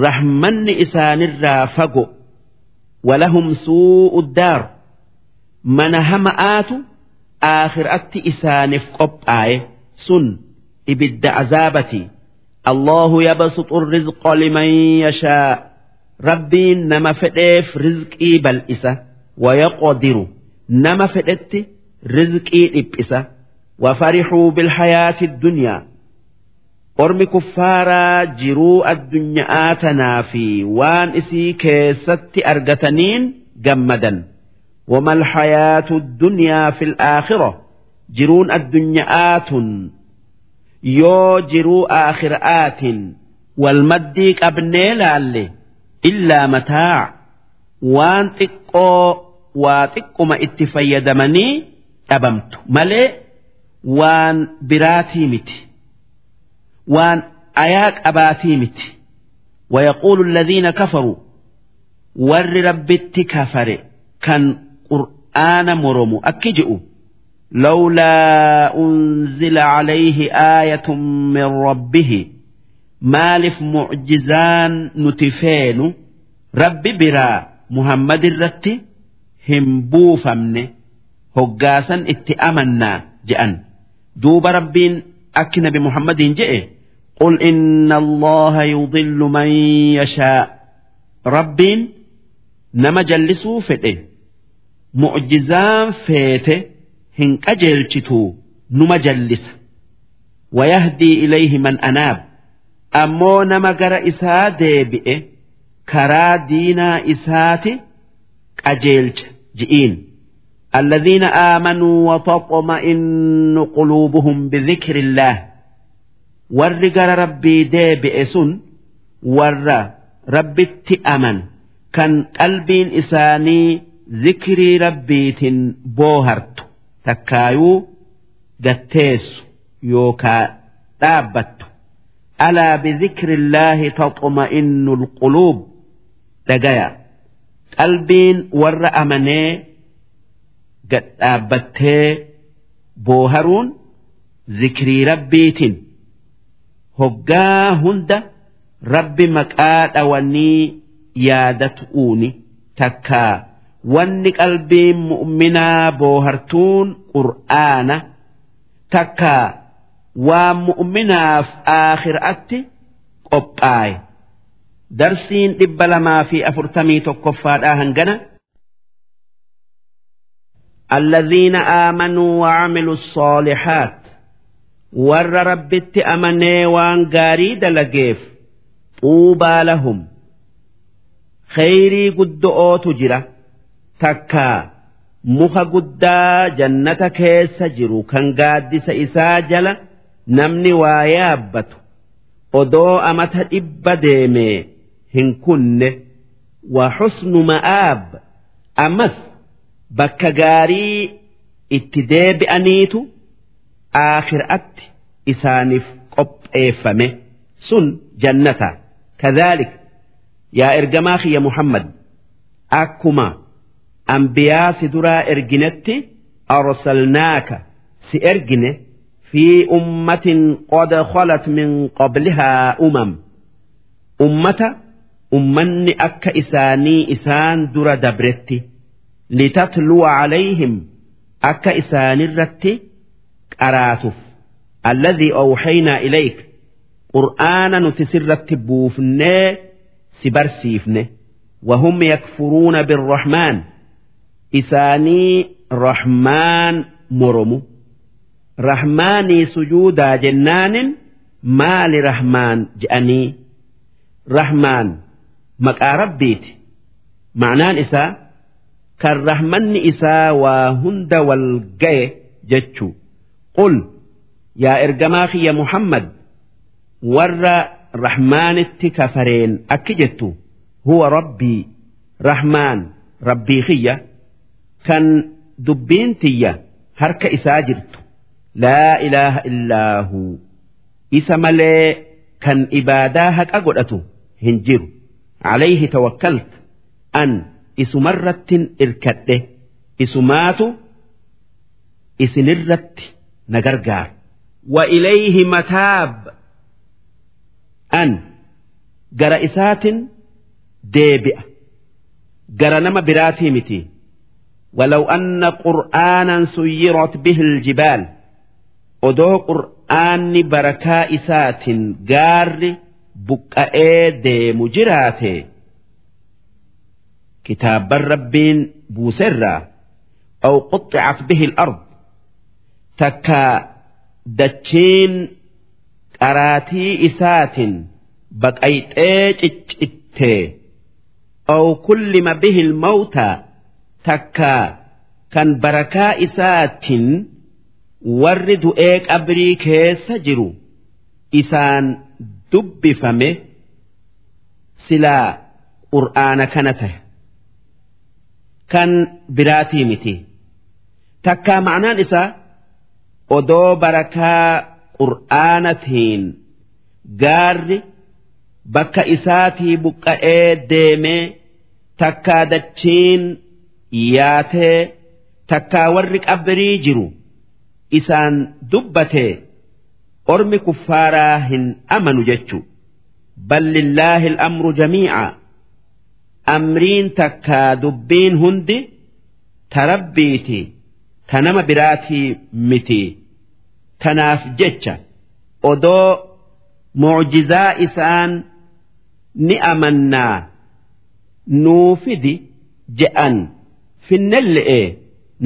rahmanni isaanirraa fago walahum suu'u daar mana hama'aatu aakhiraatti isaaniif qophaaye sun ibidda azaabati allahu yabsuxu rizqa liman yashaa rabbiin nama fedheef rizqii bal'isa wayaqdiru nama fedhetti rizqii dhiphisa وفرحوا بالحياة الدنيا ormi kuffaaraa jiruu addunyaa tanaa fi waan isii keessatti argataniin gammadan wamal hayaatu dunyaa fil aakhira jiruun addunyaa tun yoo jiruu aakhiraatiin wal maddii qabnee laalle illaa mataa waan xiqqoo waa xiqquma itti fayyadamanii dhabamtu malee waan biraatii miti. waan ayaa qabaatii miti ويقول الذين كفروا ور ربت كفر كان قرآن مرم أكجئوا لولا أنزل عليه آية من ربه مالف معجزان نتفين رب برا محمد الرت هم بوفمن هقاسا اتأمنا جأن دوب ربين أكن بمحمد جئ قل إن الله يضل من يشاء رب نما جلسوا فته معجزان فيته هن أجلتو نما جلس ويهدي إليه من أناب أمو نما قرأ إسا ديبئ كرا دينا إساتي أجلت جئين الذين آمنوا وتطمئن قلوبهم بذكر الله ور ربي ديبئ سن ور ربي أمن كان قلبين إساني ذكري ربيت بوهرت تكايو قتيس يوكا دابت ألا بذكر الله تطمئن القلوب دقيا قلبين ور أمني قد دابتي بوهرون ذكري ربيتين hoggaa hunda rabbi maqaa dhawanii yaadatu'uuni takkaa wanni qalbiin mu'minaa boohartuun qur'aana takka waan mu'minaaf aakhiraatti qophaa'e darsiin dhibba lamaa fi afurtamii tokkoffaadhaa hangana. الذين آمنوا وعملوا الصالحات ور ربت أمني وان قاري دلقيف طوبى لهم خيري قد أوتو جره takka muka guddaa jannata keessa jiru kan gaaddisa isaa jala namni waa yaabbatu odoo amata dhibba deeme hin kunne waa xusnu ma'aab ammas bakka gaarii itti deebi'aniitu aakhiraatti isaaniif qopheeffame sun jannata kadhaalik yaa ergamaa kiyya muhammad akkuma. anbiyaa si duraa erginetti arsalnaaka si ergine fi ummatin qad khalat min qablihaa umam. Ummata ummanni akka isaanii isaan dura dabretti litatluwa calayhim akka isaanirratti qaraatuuf alladhii awxaynaa ilayk qur'aana nuti sirratti buufnee si barsiifne. Wahum yakfuruuna birrahmaan isaanii rahmaan moromu. Rahmaanii sujuudaa jennaanin maali rahmaan je'anii? Rahmaan maqaa rabbiiti. Ma'anaan isaa kan rahmanni isaa waa hunda wal ga'e jechuu. Qul yaa ergamaa kiyya muhammad warra rahmaanitti kafareen akki jettu huwa rabbii rahmaan rabbii kiyya. kan dubbiin tiyya harka isaa jirtu laa ilaaha illaahu isa malee kan ibaadaa haqa godhatu hin jiru alayhi tawakkalt an isumarrattin irkadhe isumaatu isinirratti na gargaara وإليه متاب an gara isaatin deebi'a gara nama biraatii miti ولو أن قرآنا سيرت به الجبال odoo qur'aanni barakaa isaatiin gaarri buqqa'ee deemu jiraate kitaabban rabbiin buuserraa aw quxxicat bihi al-ard takka dachiin qaraatii isaatiin baqayxee ciccittee aw kullima bihi al-mawtaa takka kan barakaa isaatiin warri du'ee qabrii keessa jiru isaan dubbifame silaa qur'aana kana tahe. Kan biraatii miti. Takkaa ma'naan isaa odoo barakaa qur'aanatiin gaarri bakka isaatii buqqa'ee deemee takkaa dachiin yaatee takkaa warri qabrii jiru. isaan dubbate ormi kuffaaraa hin amanu jechu. Bal lillaahi al'amru jamiica. Amriin takkaa dubbiin hundi ta rabbiiti ta nama biraatii miti. Tanaaf jecha odoo mucjizaa isaan ni amannaa. Nuufidi je'an finnelle'ee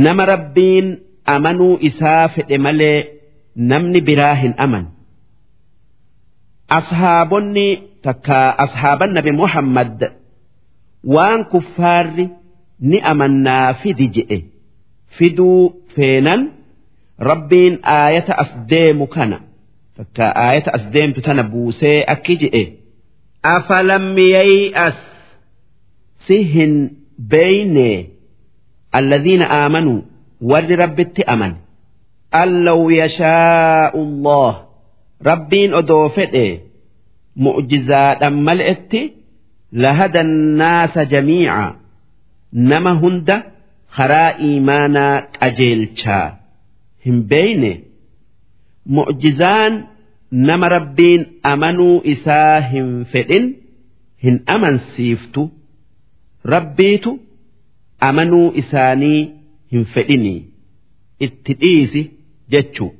nama rabbiin amanuu isaa fedhe malee namni biraa hin aman. Ashaabonni takka ashaaban nabi Muhammad waan kuffaarri ni amannaa fidi je'e fiduu feenan rabbiin aayata as deemu kana takka aayata as deemtu tana buusee akki je'e Afalam yay'as si hin beeynee. Alladhiina aamanuu warri rabbitti aman an law yashaa'u Allah rabbiin odoo fedhe mu'jizaadhan mal'etti lahada naasa jamiica nama hunda karaa iimaanaa qajeelchaa hin beeyne mu'jizaan nama rabbiin amanuu isaa hin fedhin hin amansiiftu rabbiitu amanuu isaanii hin fedhinii itti dhiisi jechu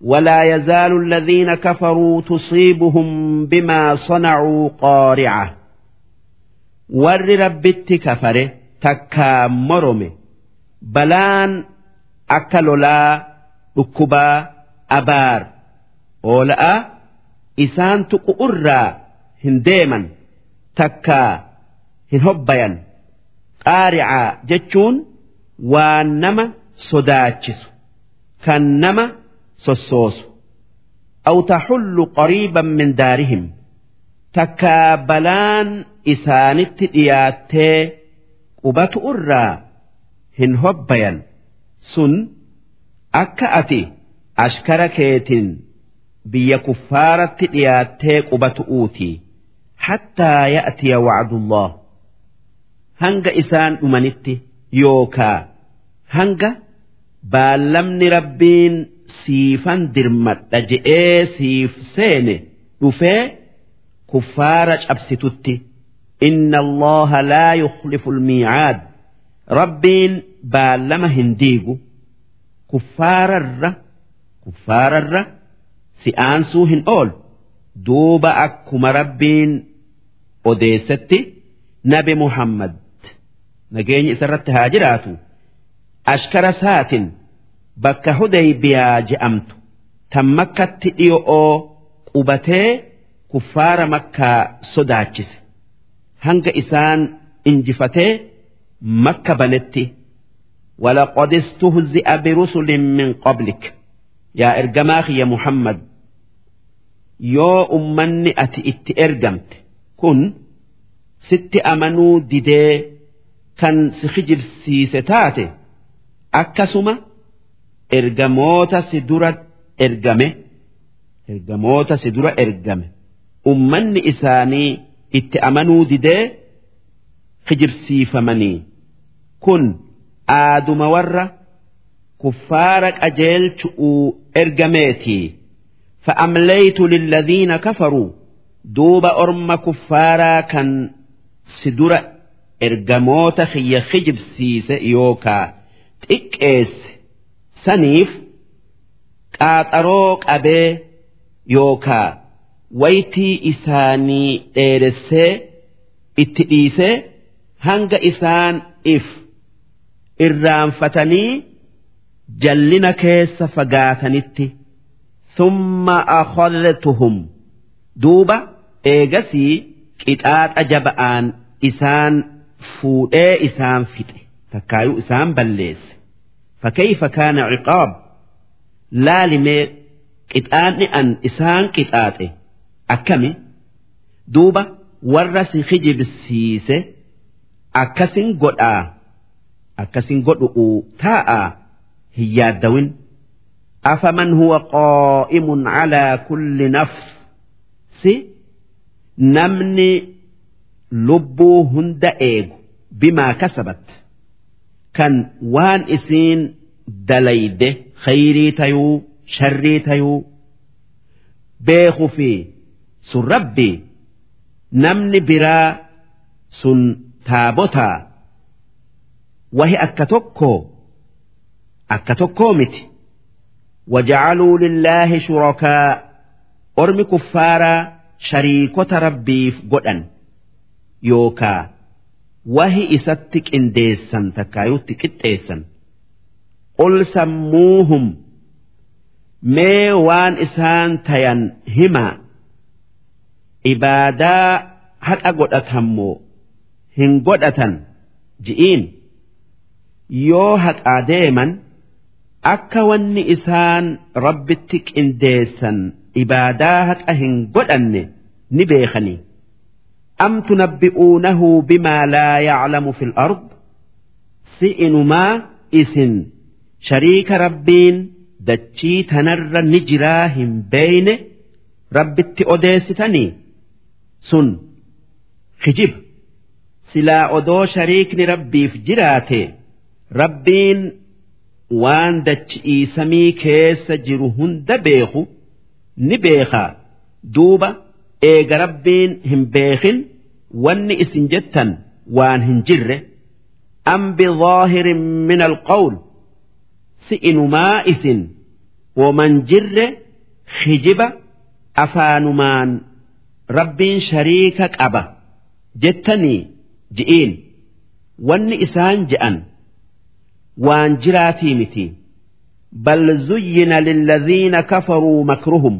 ولا يزال الذين كفروا تصيبهم بما صنعوا قارعة ور ربت كفره تكا مرمي بلان أكلولا ركبا أبار أولا إسان تقؤرا هنديما تكا هنهبيا قارعة جتشون وانما صداتشس كانما sossoosu aw taxullu qariiban min daarihim takkaa balaan isaanitti dhiyaattee qubatu irraa hin hobbayan sun akka ati ashkara keetin biyya kuffaaratti dhiyaattee qubatu uuti hattaa ya'tiya wacdullah hanga isaan dhumanitti yookaa hanga baallamni rabbiin siifan dirmadha je'ee siif seene dhufee kuffaara cabsitutti inna allaha laa yukhlifu almiicaad rabbiin baallama hin diigu. Kuffaararra kuffaararra si'aansuu hin oolu. Duuba akkuma rabbiin odeessetti nabi muhammad nageenyi isarratti haa jiraatu ashkara saatin bakka hudaybiyaa je'amtu tan makkatti dhiyo'oo qubatee kuffaara makkaa sodaachise hanga isaan injifatee makka banetti ولقد استهزئ برسل من قبلك يا إرجماخ يا محمد يو أمني أتي إت إرجمت كن ست kan si hijibsiise taate akkasuma ergamoota si dura ergame ergamoota si dura ergame. Ummanni isaanii itti amanuu didee hijibsiifamanii kun aaduma warra kuffaara qajeelchu'uu ergameetii fa'amlaytu lilladhiina kafaruu duuba orma kuffaaraa kan si dura ergamoota kiyya kijibsiise yookaa xiqqeesse saniif qaaxaroo qabee yookaa waytii isaanii dheeressee itti dhiisee hanga isaan if irraanfatanii jallina keessa fagaatanitti thumma akhadtuhum duuba eegasii qixaaxa jaba'aan isaan fuudhee isaan fixe takkaayuu isaan balleesse. Fakkeeyfa kaana ciqaab laalimee qixaanni an isaan qixaaxe akkami? Duuba warra si kijibsiise akkasin godhaa akkasin godhu'u taa'a hin yaaddawin. Afaman huwa qaa'imun calaa kulli nafsi namni lubbuu hunda eegu bimaa kasabat. Kan waan isiin dalayde khayrii tayuu sharrii tayuu beeku fi sun rabbii namni biraa sun taabotaa wahi akka tokko akka tokkoo miti. Wajacaluu lillaahi shurakaa ormi kuffaaraa shariikota rabbiif godhan. yookaa wahi isatti qindeessan takkaa takkaayutti qixxeessan. Qul sammuuhum mee waan isaan tayan himaa ibaadaa haqa godhatammoo hin godhatan ji'iin. Yoo haqaa deeman akka wanni isaan rabbitti qindeessan ibaadaa haqa hin godhanne ni beekanii. Tunabbi'uunahu bimaa laa yaclamu fi lard si inumaa isin shariika rabbiin dachii tanarra ni jiraa hin beeyne rabbitti odeessitanii sun kijib silaa odoo shariikni rabbiif jiraate Rabbiin waan dachi'ii samii keessa jiru hunda beeku ni beekaa duuba eega rabbiin hin beekin wanni isin jettan waan hin jirre am bidhaahirin min alqawl si inumaa isin woman jirre hijiba afaanumaan rabbiin shariika qaba jettanii ji'iin. Wanni isaan je'an waan jiraatii miti bal zuyyina lilladhiina kafaruu makruhum.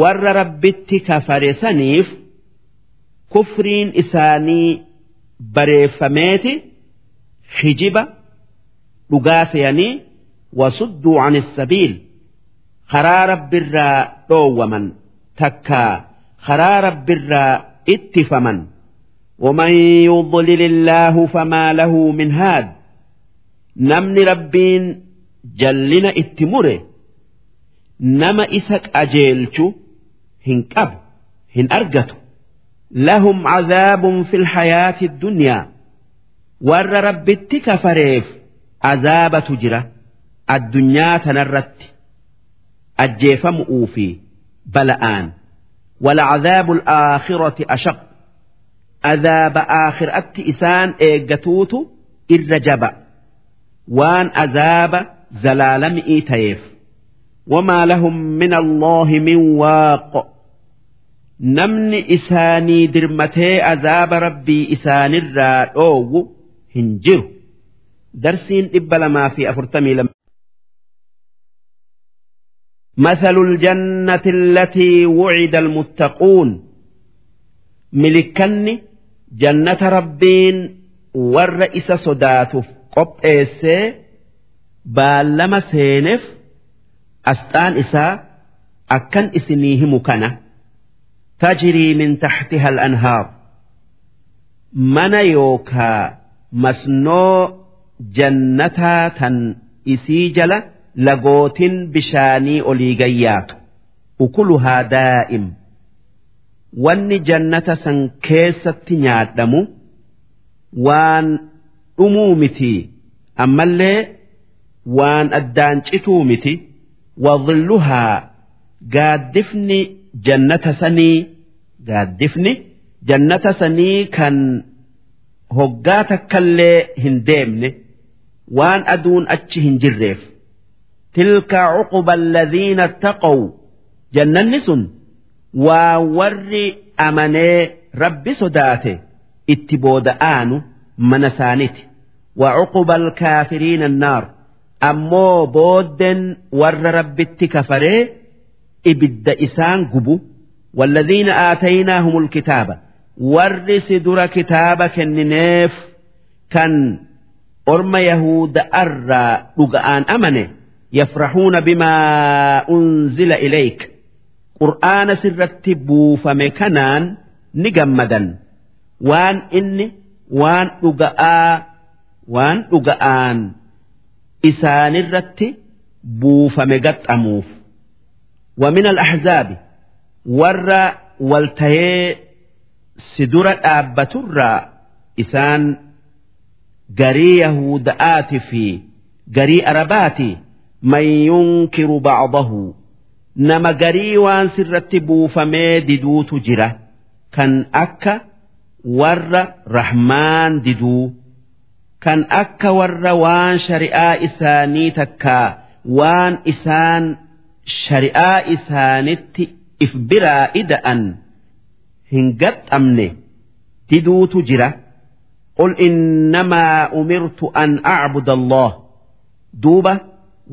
Warra rabbitti kafare saniif kufriin isaanii bareeffameeti hijiba dhugaa seeyanii wasudduu an sabiil karaa rabbirraa dhoowwaman takkaa karaa rabbirraa ittifaman ومن يضلل الله فما له من هاد namni rabbiin jallina itti mure nama isa qajeelchu hin qabu hin argatu lahum azaabun fil hayaati dunyaa warra rabbitti kafareef azaabatu jira addunyaa tanarratti ajjeefamu'uu fi bala'aan walacazaabu alaakhirati ashaq azaaba aakhiratti isaan eeggatuutu irra jaba waan azaaba zalaalami'ii tayeef wamaa lahum min allaahi min waaqo namni isaanii dirmatee azaaba rabbii isaanirraa dhoowwu hin jiru darsiin dhibba lamaa fi afurtamii lama مثل الجنة التي وعد المتقون ملكني جنة ربين والرئيس صداتف قب إيسي بالما سينف أستان إسا أكن إسنيه مكنة تجري من تحتها الأنهار من يوكا مسنو جنتا تن إسيجل لغوت بشاني أوليغياك أكلها دائم wanni jannata san keessatti nyaadhamu waan dhumuu miti ammallee waan addaan cituu miti wadhilluhaa gaaddifni jannata sanii gaaddifni jannata sanii kan hoggaa takkallee hin deemne waan aduun achi hin jirreef. Tilka cuquba alladhiina taqaw. Jannanni sun waa warri amanee rabbi sodaate itti booda aanu mana isaaniiti. Wa cuquba alkaafiriina annaar. Ammoo boodden warra rabbitti kafaree ibidda isaan gubu. والذين آتيناهم الكتاب ور سدر كتاب كننيف كان أرم يهود أرى لقآن أمنه يفرحون بما أنزل إليك qur'aana sirratti buufame kanaan ni gammadan waan inni waan dhuga'aa waan dhuga'aan isaanirratti buufame gaxxamuuf ومن الأحزاب warra waltayee si dura dhaabbaturraa isaan garii Yahuda'aatii fi garii Arabaati man yunkiru ba'abahu nama garii waan sirratti buufamee diduutu jira kan akka warra Rahmaan diduu. kan akka warra waan shari'aa isaanii takkaa waan isaan shari'aa isaanitti if biraa ida'an hin gaxxamne diduutu jira. Qul innamaa umirtu an acbuda allah. Duuba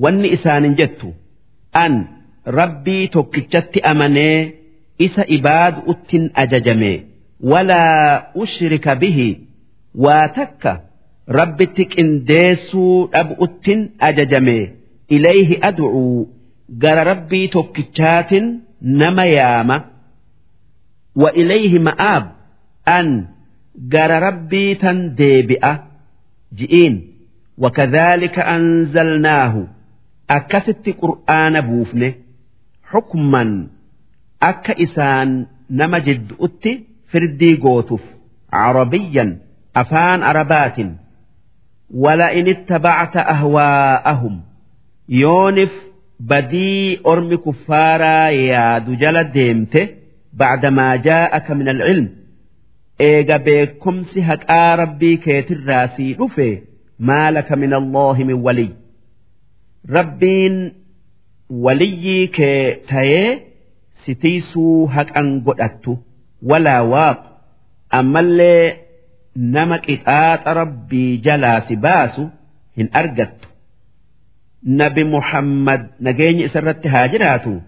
wanni isaanin jettu. An rabbii tokkichatti amanee isa ibaadu uttin ajajame walaa ushrika bihi. Waa takka rabbitti qindeessuu dhabu uttin ajajame ilayhi ad'uu gara rabbii tokkichaatin nama yaama wa ilayhi ma'aab an gara rabbii tan deebi'a ji'iin وكذلك أنزلناه أكست قرآن بوفنه حكما أكا إسان نمجد أتي فردي قوتف عربيا أفان عربات ولئن اتبعت أهواءهم يونف badii ormi kuffaaraa yaadu jala deemte bacdamaa jaa'aka min alcilm eega beekumsi haqaa rabbii keetirraa sii dhufe maalaka min alloohi min waliy rabbiin waliyyii kee tayee sitiisuu haqan godhattu. Walaa waaq. Ammallee nama qixaaxa rabbii jalaa si baasu hin argattu. Nabi muhammad nageenyi isarratti haa jiraatu.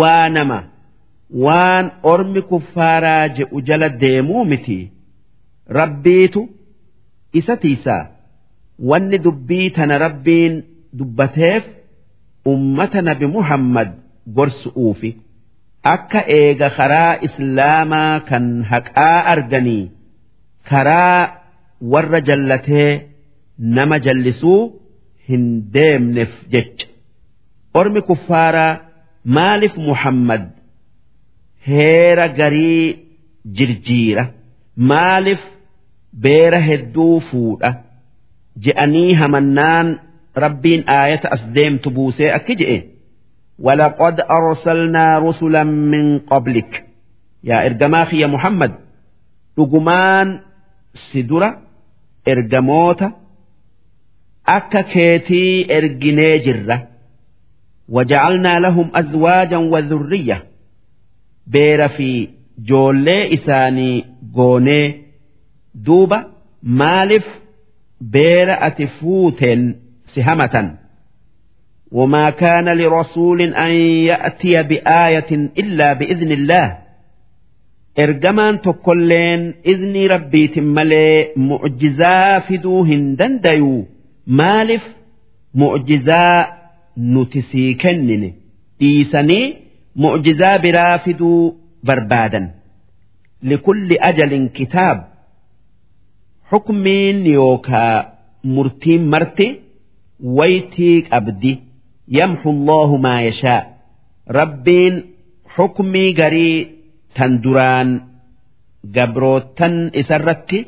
Waa nama waan ormi kuffaaraa je'u jala deemuu miti. Rabbiitu isa tiisaa wanni dubbii tana rabbiin dubbateef ummata nabi muhammad gorsu'uufi. Akka eega karaa islaamaa kan haqaa arganii karaa warra jallatee nama jallisuu hin deemneef jecha ormi kuffaaraa maalif muhammad heera garii jirjiira maalif beera hedduu fuudha je'anii hamannaan rabbiin aayata as deemtu buusee akki je'e ولقد أرسلنا رسلا من قبلك يا إرجماخي يا محمد رجمان سدرة إرجموتا أكا كيتي إرجني جرة وجعلنا لهم أزواجا وذرية بير في جولي إساني غوني دوبا مالف بير أتفوت سهمة وما كان لرسول أن يأتي بآية إلا بإذن الله إرجمان تكلين إذن ربي تملي معجزا maaliif mu'jizaa nuti sii kennine? Dhiisanii mu'jizaa biraa fiduu barbaadan. Likulli ajalin kitaab xukmiin yookaa murtiin marti waytii qabdi. Yamxu allahu maa yashaa. Rabbiin xukmii garii tan duraan gabrootan isarratti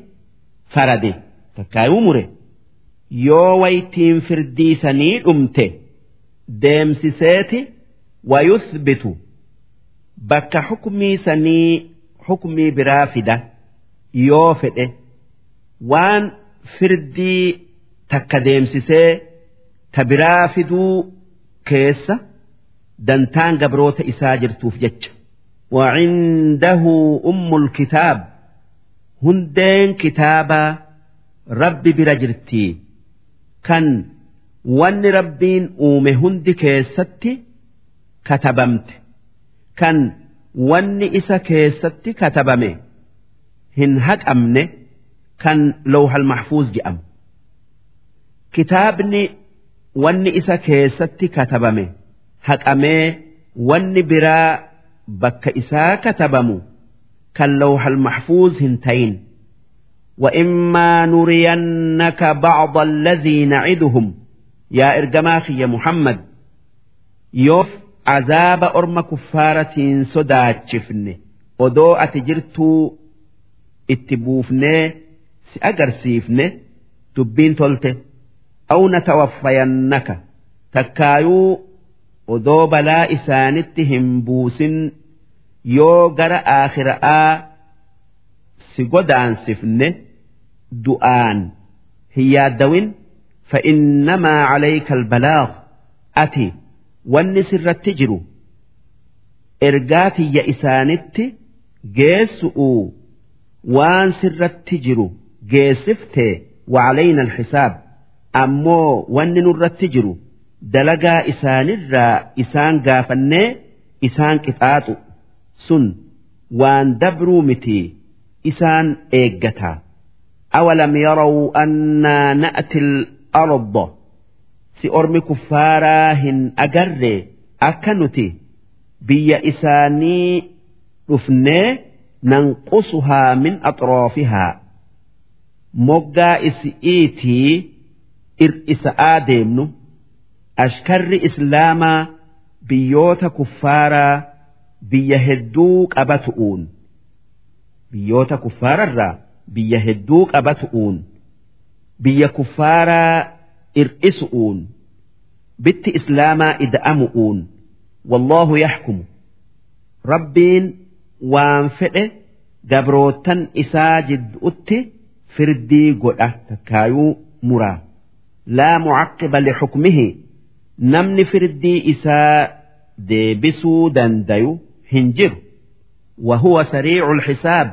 farade. Takkaayuu mure. yoo waytiin firdii sanii dhumte deemsiseeti wayuthbitu bakka xukmii sanii xukmii biraa fida yoo fedhe waan firdii takka deemsisee ta biraa fiduu keessa dantaan gabroota isaa jirtuuf jecha. وعنده أم الكتاب هندين كتابا ربي برجرتي kan wanni rabbiin uume hundi keessatti katabamte kan wanni isa keessatti katabame hin haqamne kan lawhal mahfuuz jedhamu kitaabni wanni isa keessatti katabame haqamee wanni biraa bakka isaa katabamu kan lawhal mahfuuz hin tayin. وإما نرينك بعض الذي نعدهم يا إرجماخي يا محمد يوف عذاب أرم كفارة صدات شفني ودو أتجرتو اتبوفني سأجرسيفني تبين تلته أو نتوفينك تكايو odoo balaa isaanitti hin buusin yoo gara aakhiraa si godaansifne du'aan. Hin yaaddawin fa'innamaa calayka albalaaq ati wanni sirratti jiru ergaa tiyya isaanitti geessu'uu waan sirratti jiru geessiftee wacalaynaa alxisaab. Ammoo wanni nurratti jiru dalagaa isaanirraa isaan gaafannee isaan qixaaxu. Sun waan dabruu miti isaan eeggataa na'ti al-arda si ormi kuffaaraa hin agarre akka nuti biyya isaanii dhufnee nanqusuhaa min axroofihaa moggaa isi'iitii ir'isa'aa deemnu ashkarri islaamaa biyyoota kuffaaraa biyya hedduu qabatu'uun. Biyyoota kuffaararraa biyya hedduu qabatu'uun biyya kuffaaraa ir'isu'uun bitti islaamaa ida'amu'uun wallaahu yaxkumu. Rabbiin waan fedhe gabrootan isaa jidduutti firdii godha takkaayuu muraa laa mucaqqiba lixukmihi namni firdii isaa deebisuu dandayu hin jiru. Wahuwa sariicu lxisaab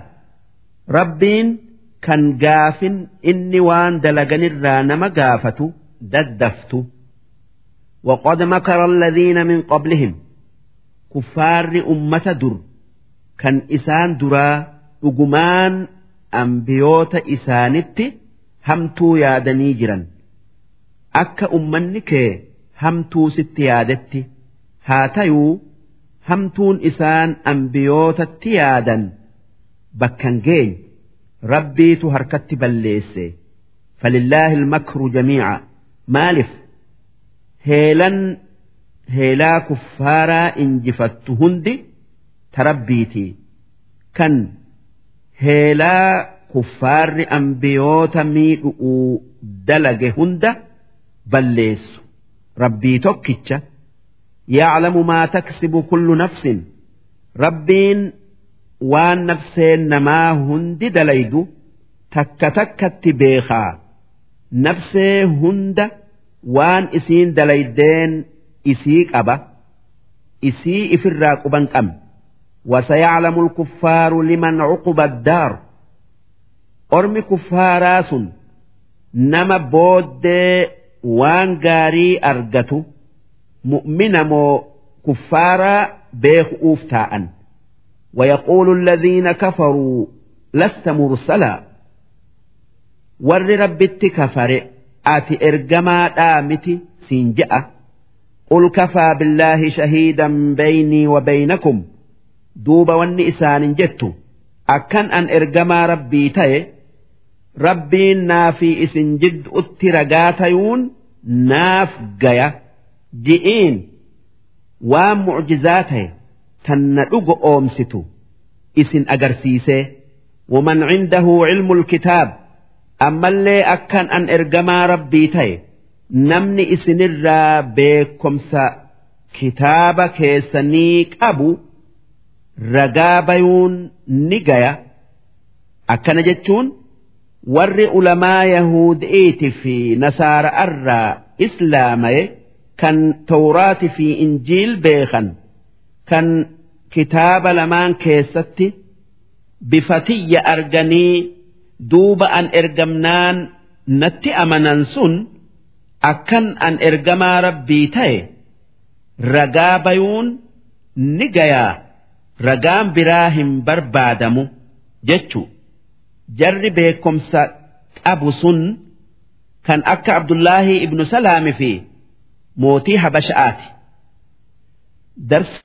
rabbiin kan gaafin inni waan dalaganirraa nama gaafatu daddaftu وقد مكر الذين من قبلهم كفار أمة در كان إسان درا أجمان أنبيوت إسانت همتو يادني جرا أكا أمنك همتو ست يادت هاتيو همتون إسان أنبيوت يادا bakkan geenye. Rabbiitu harkatti balleesse. Falillaahi almakru jamiica. Maalif? Heelan heelaa kuffaaraa injifattu hundi ta rabbiitii kan heelaa kuffaarri ambiyoota miidhu'uu dalage hunda balleessu. Rabbii tokkicha. Yaclamu maa taksibu kullu nafsin. Rabbiin waan nafseen namaa hundi dalaydu takka takkatti beekaa. Nafsee hunda waan isiin dalaydeen isii qaba isii ifirraa quban qabne wasayaclamu lkuffaaru liman cuquba addaar. Ormi kuffaaraa sun nama booddee waan gaarii argatu mu'mina moo kuffaaraa beeku'uuf taa'an? ويقول الذين كفروا لست مرسلا. ور ربت كفر آتي إرجما آمتي سينجأ قل كفى بالله شهيدا بيني وبينكم. دوب والنئسان جت أكن أن إرجما ربي تي ربي نافي إسن جد أترقاتيون ناف جيا جئين. ومعجزاته tan na dhugo oomsitu. Isin agarsiisee waman cindahu cilmul kitaab ammallee akkan an ergamaa rabbii ta'e. Namni isinirraa beekomsa kitaaba keessanii qabu ragaa bayuun ni gaya. Akkana jechuun warri ulamaa yahuud'iiti fi nasaara'arraa islaamaye kan tawraati fi injiil beekan. Kan kitaaba lamaan keessatti bifatiyya arganii duuba an ergamnaan natti amanan sun akkan an ergamaa rabbii ta'e ragaa bayuun ni gayaa ragaan biraa hin barbaadamu jechu jarri beekomsa qabu sun kan akka abdullaahi ibnu salaami fi mootii habasha'aati.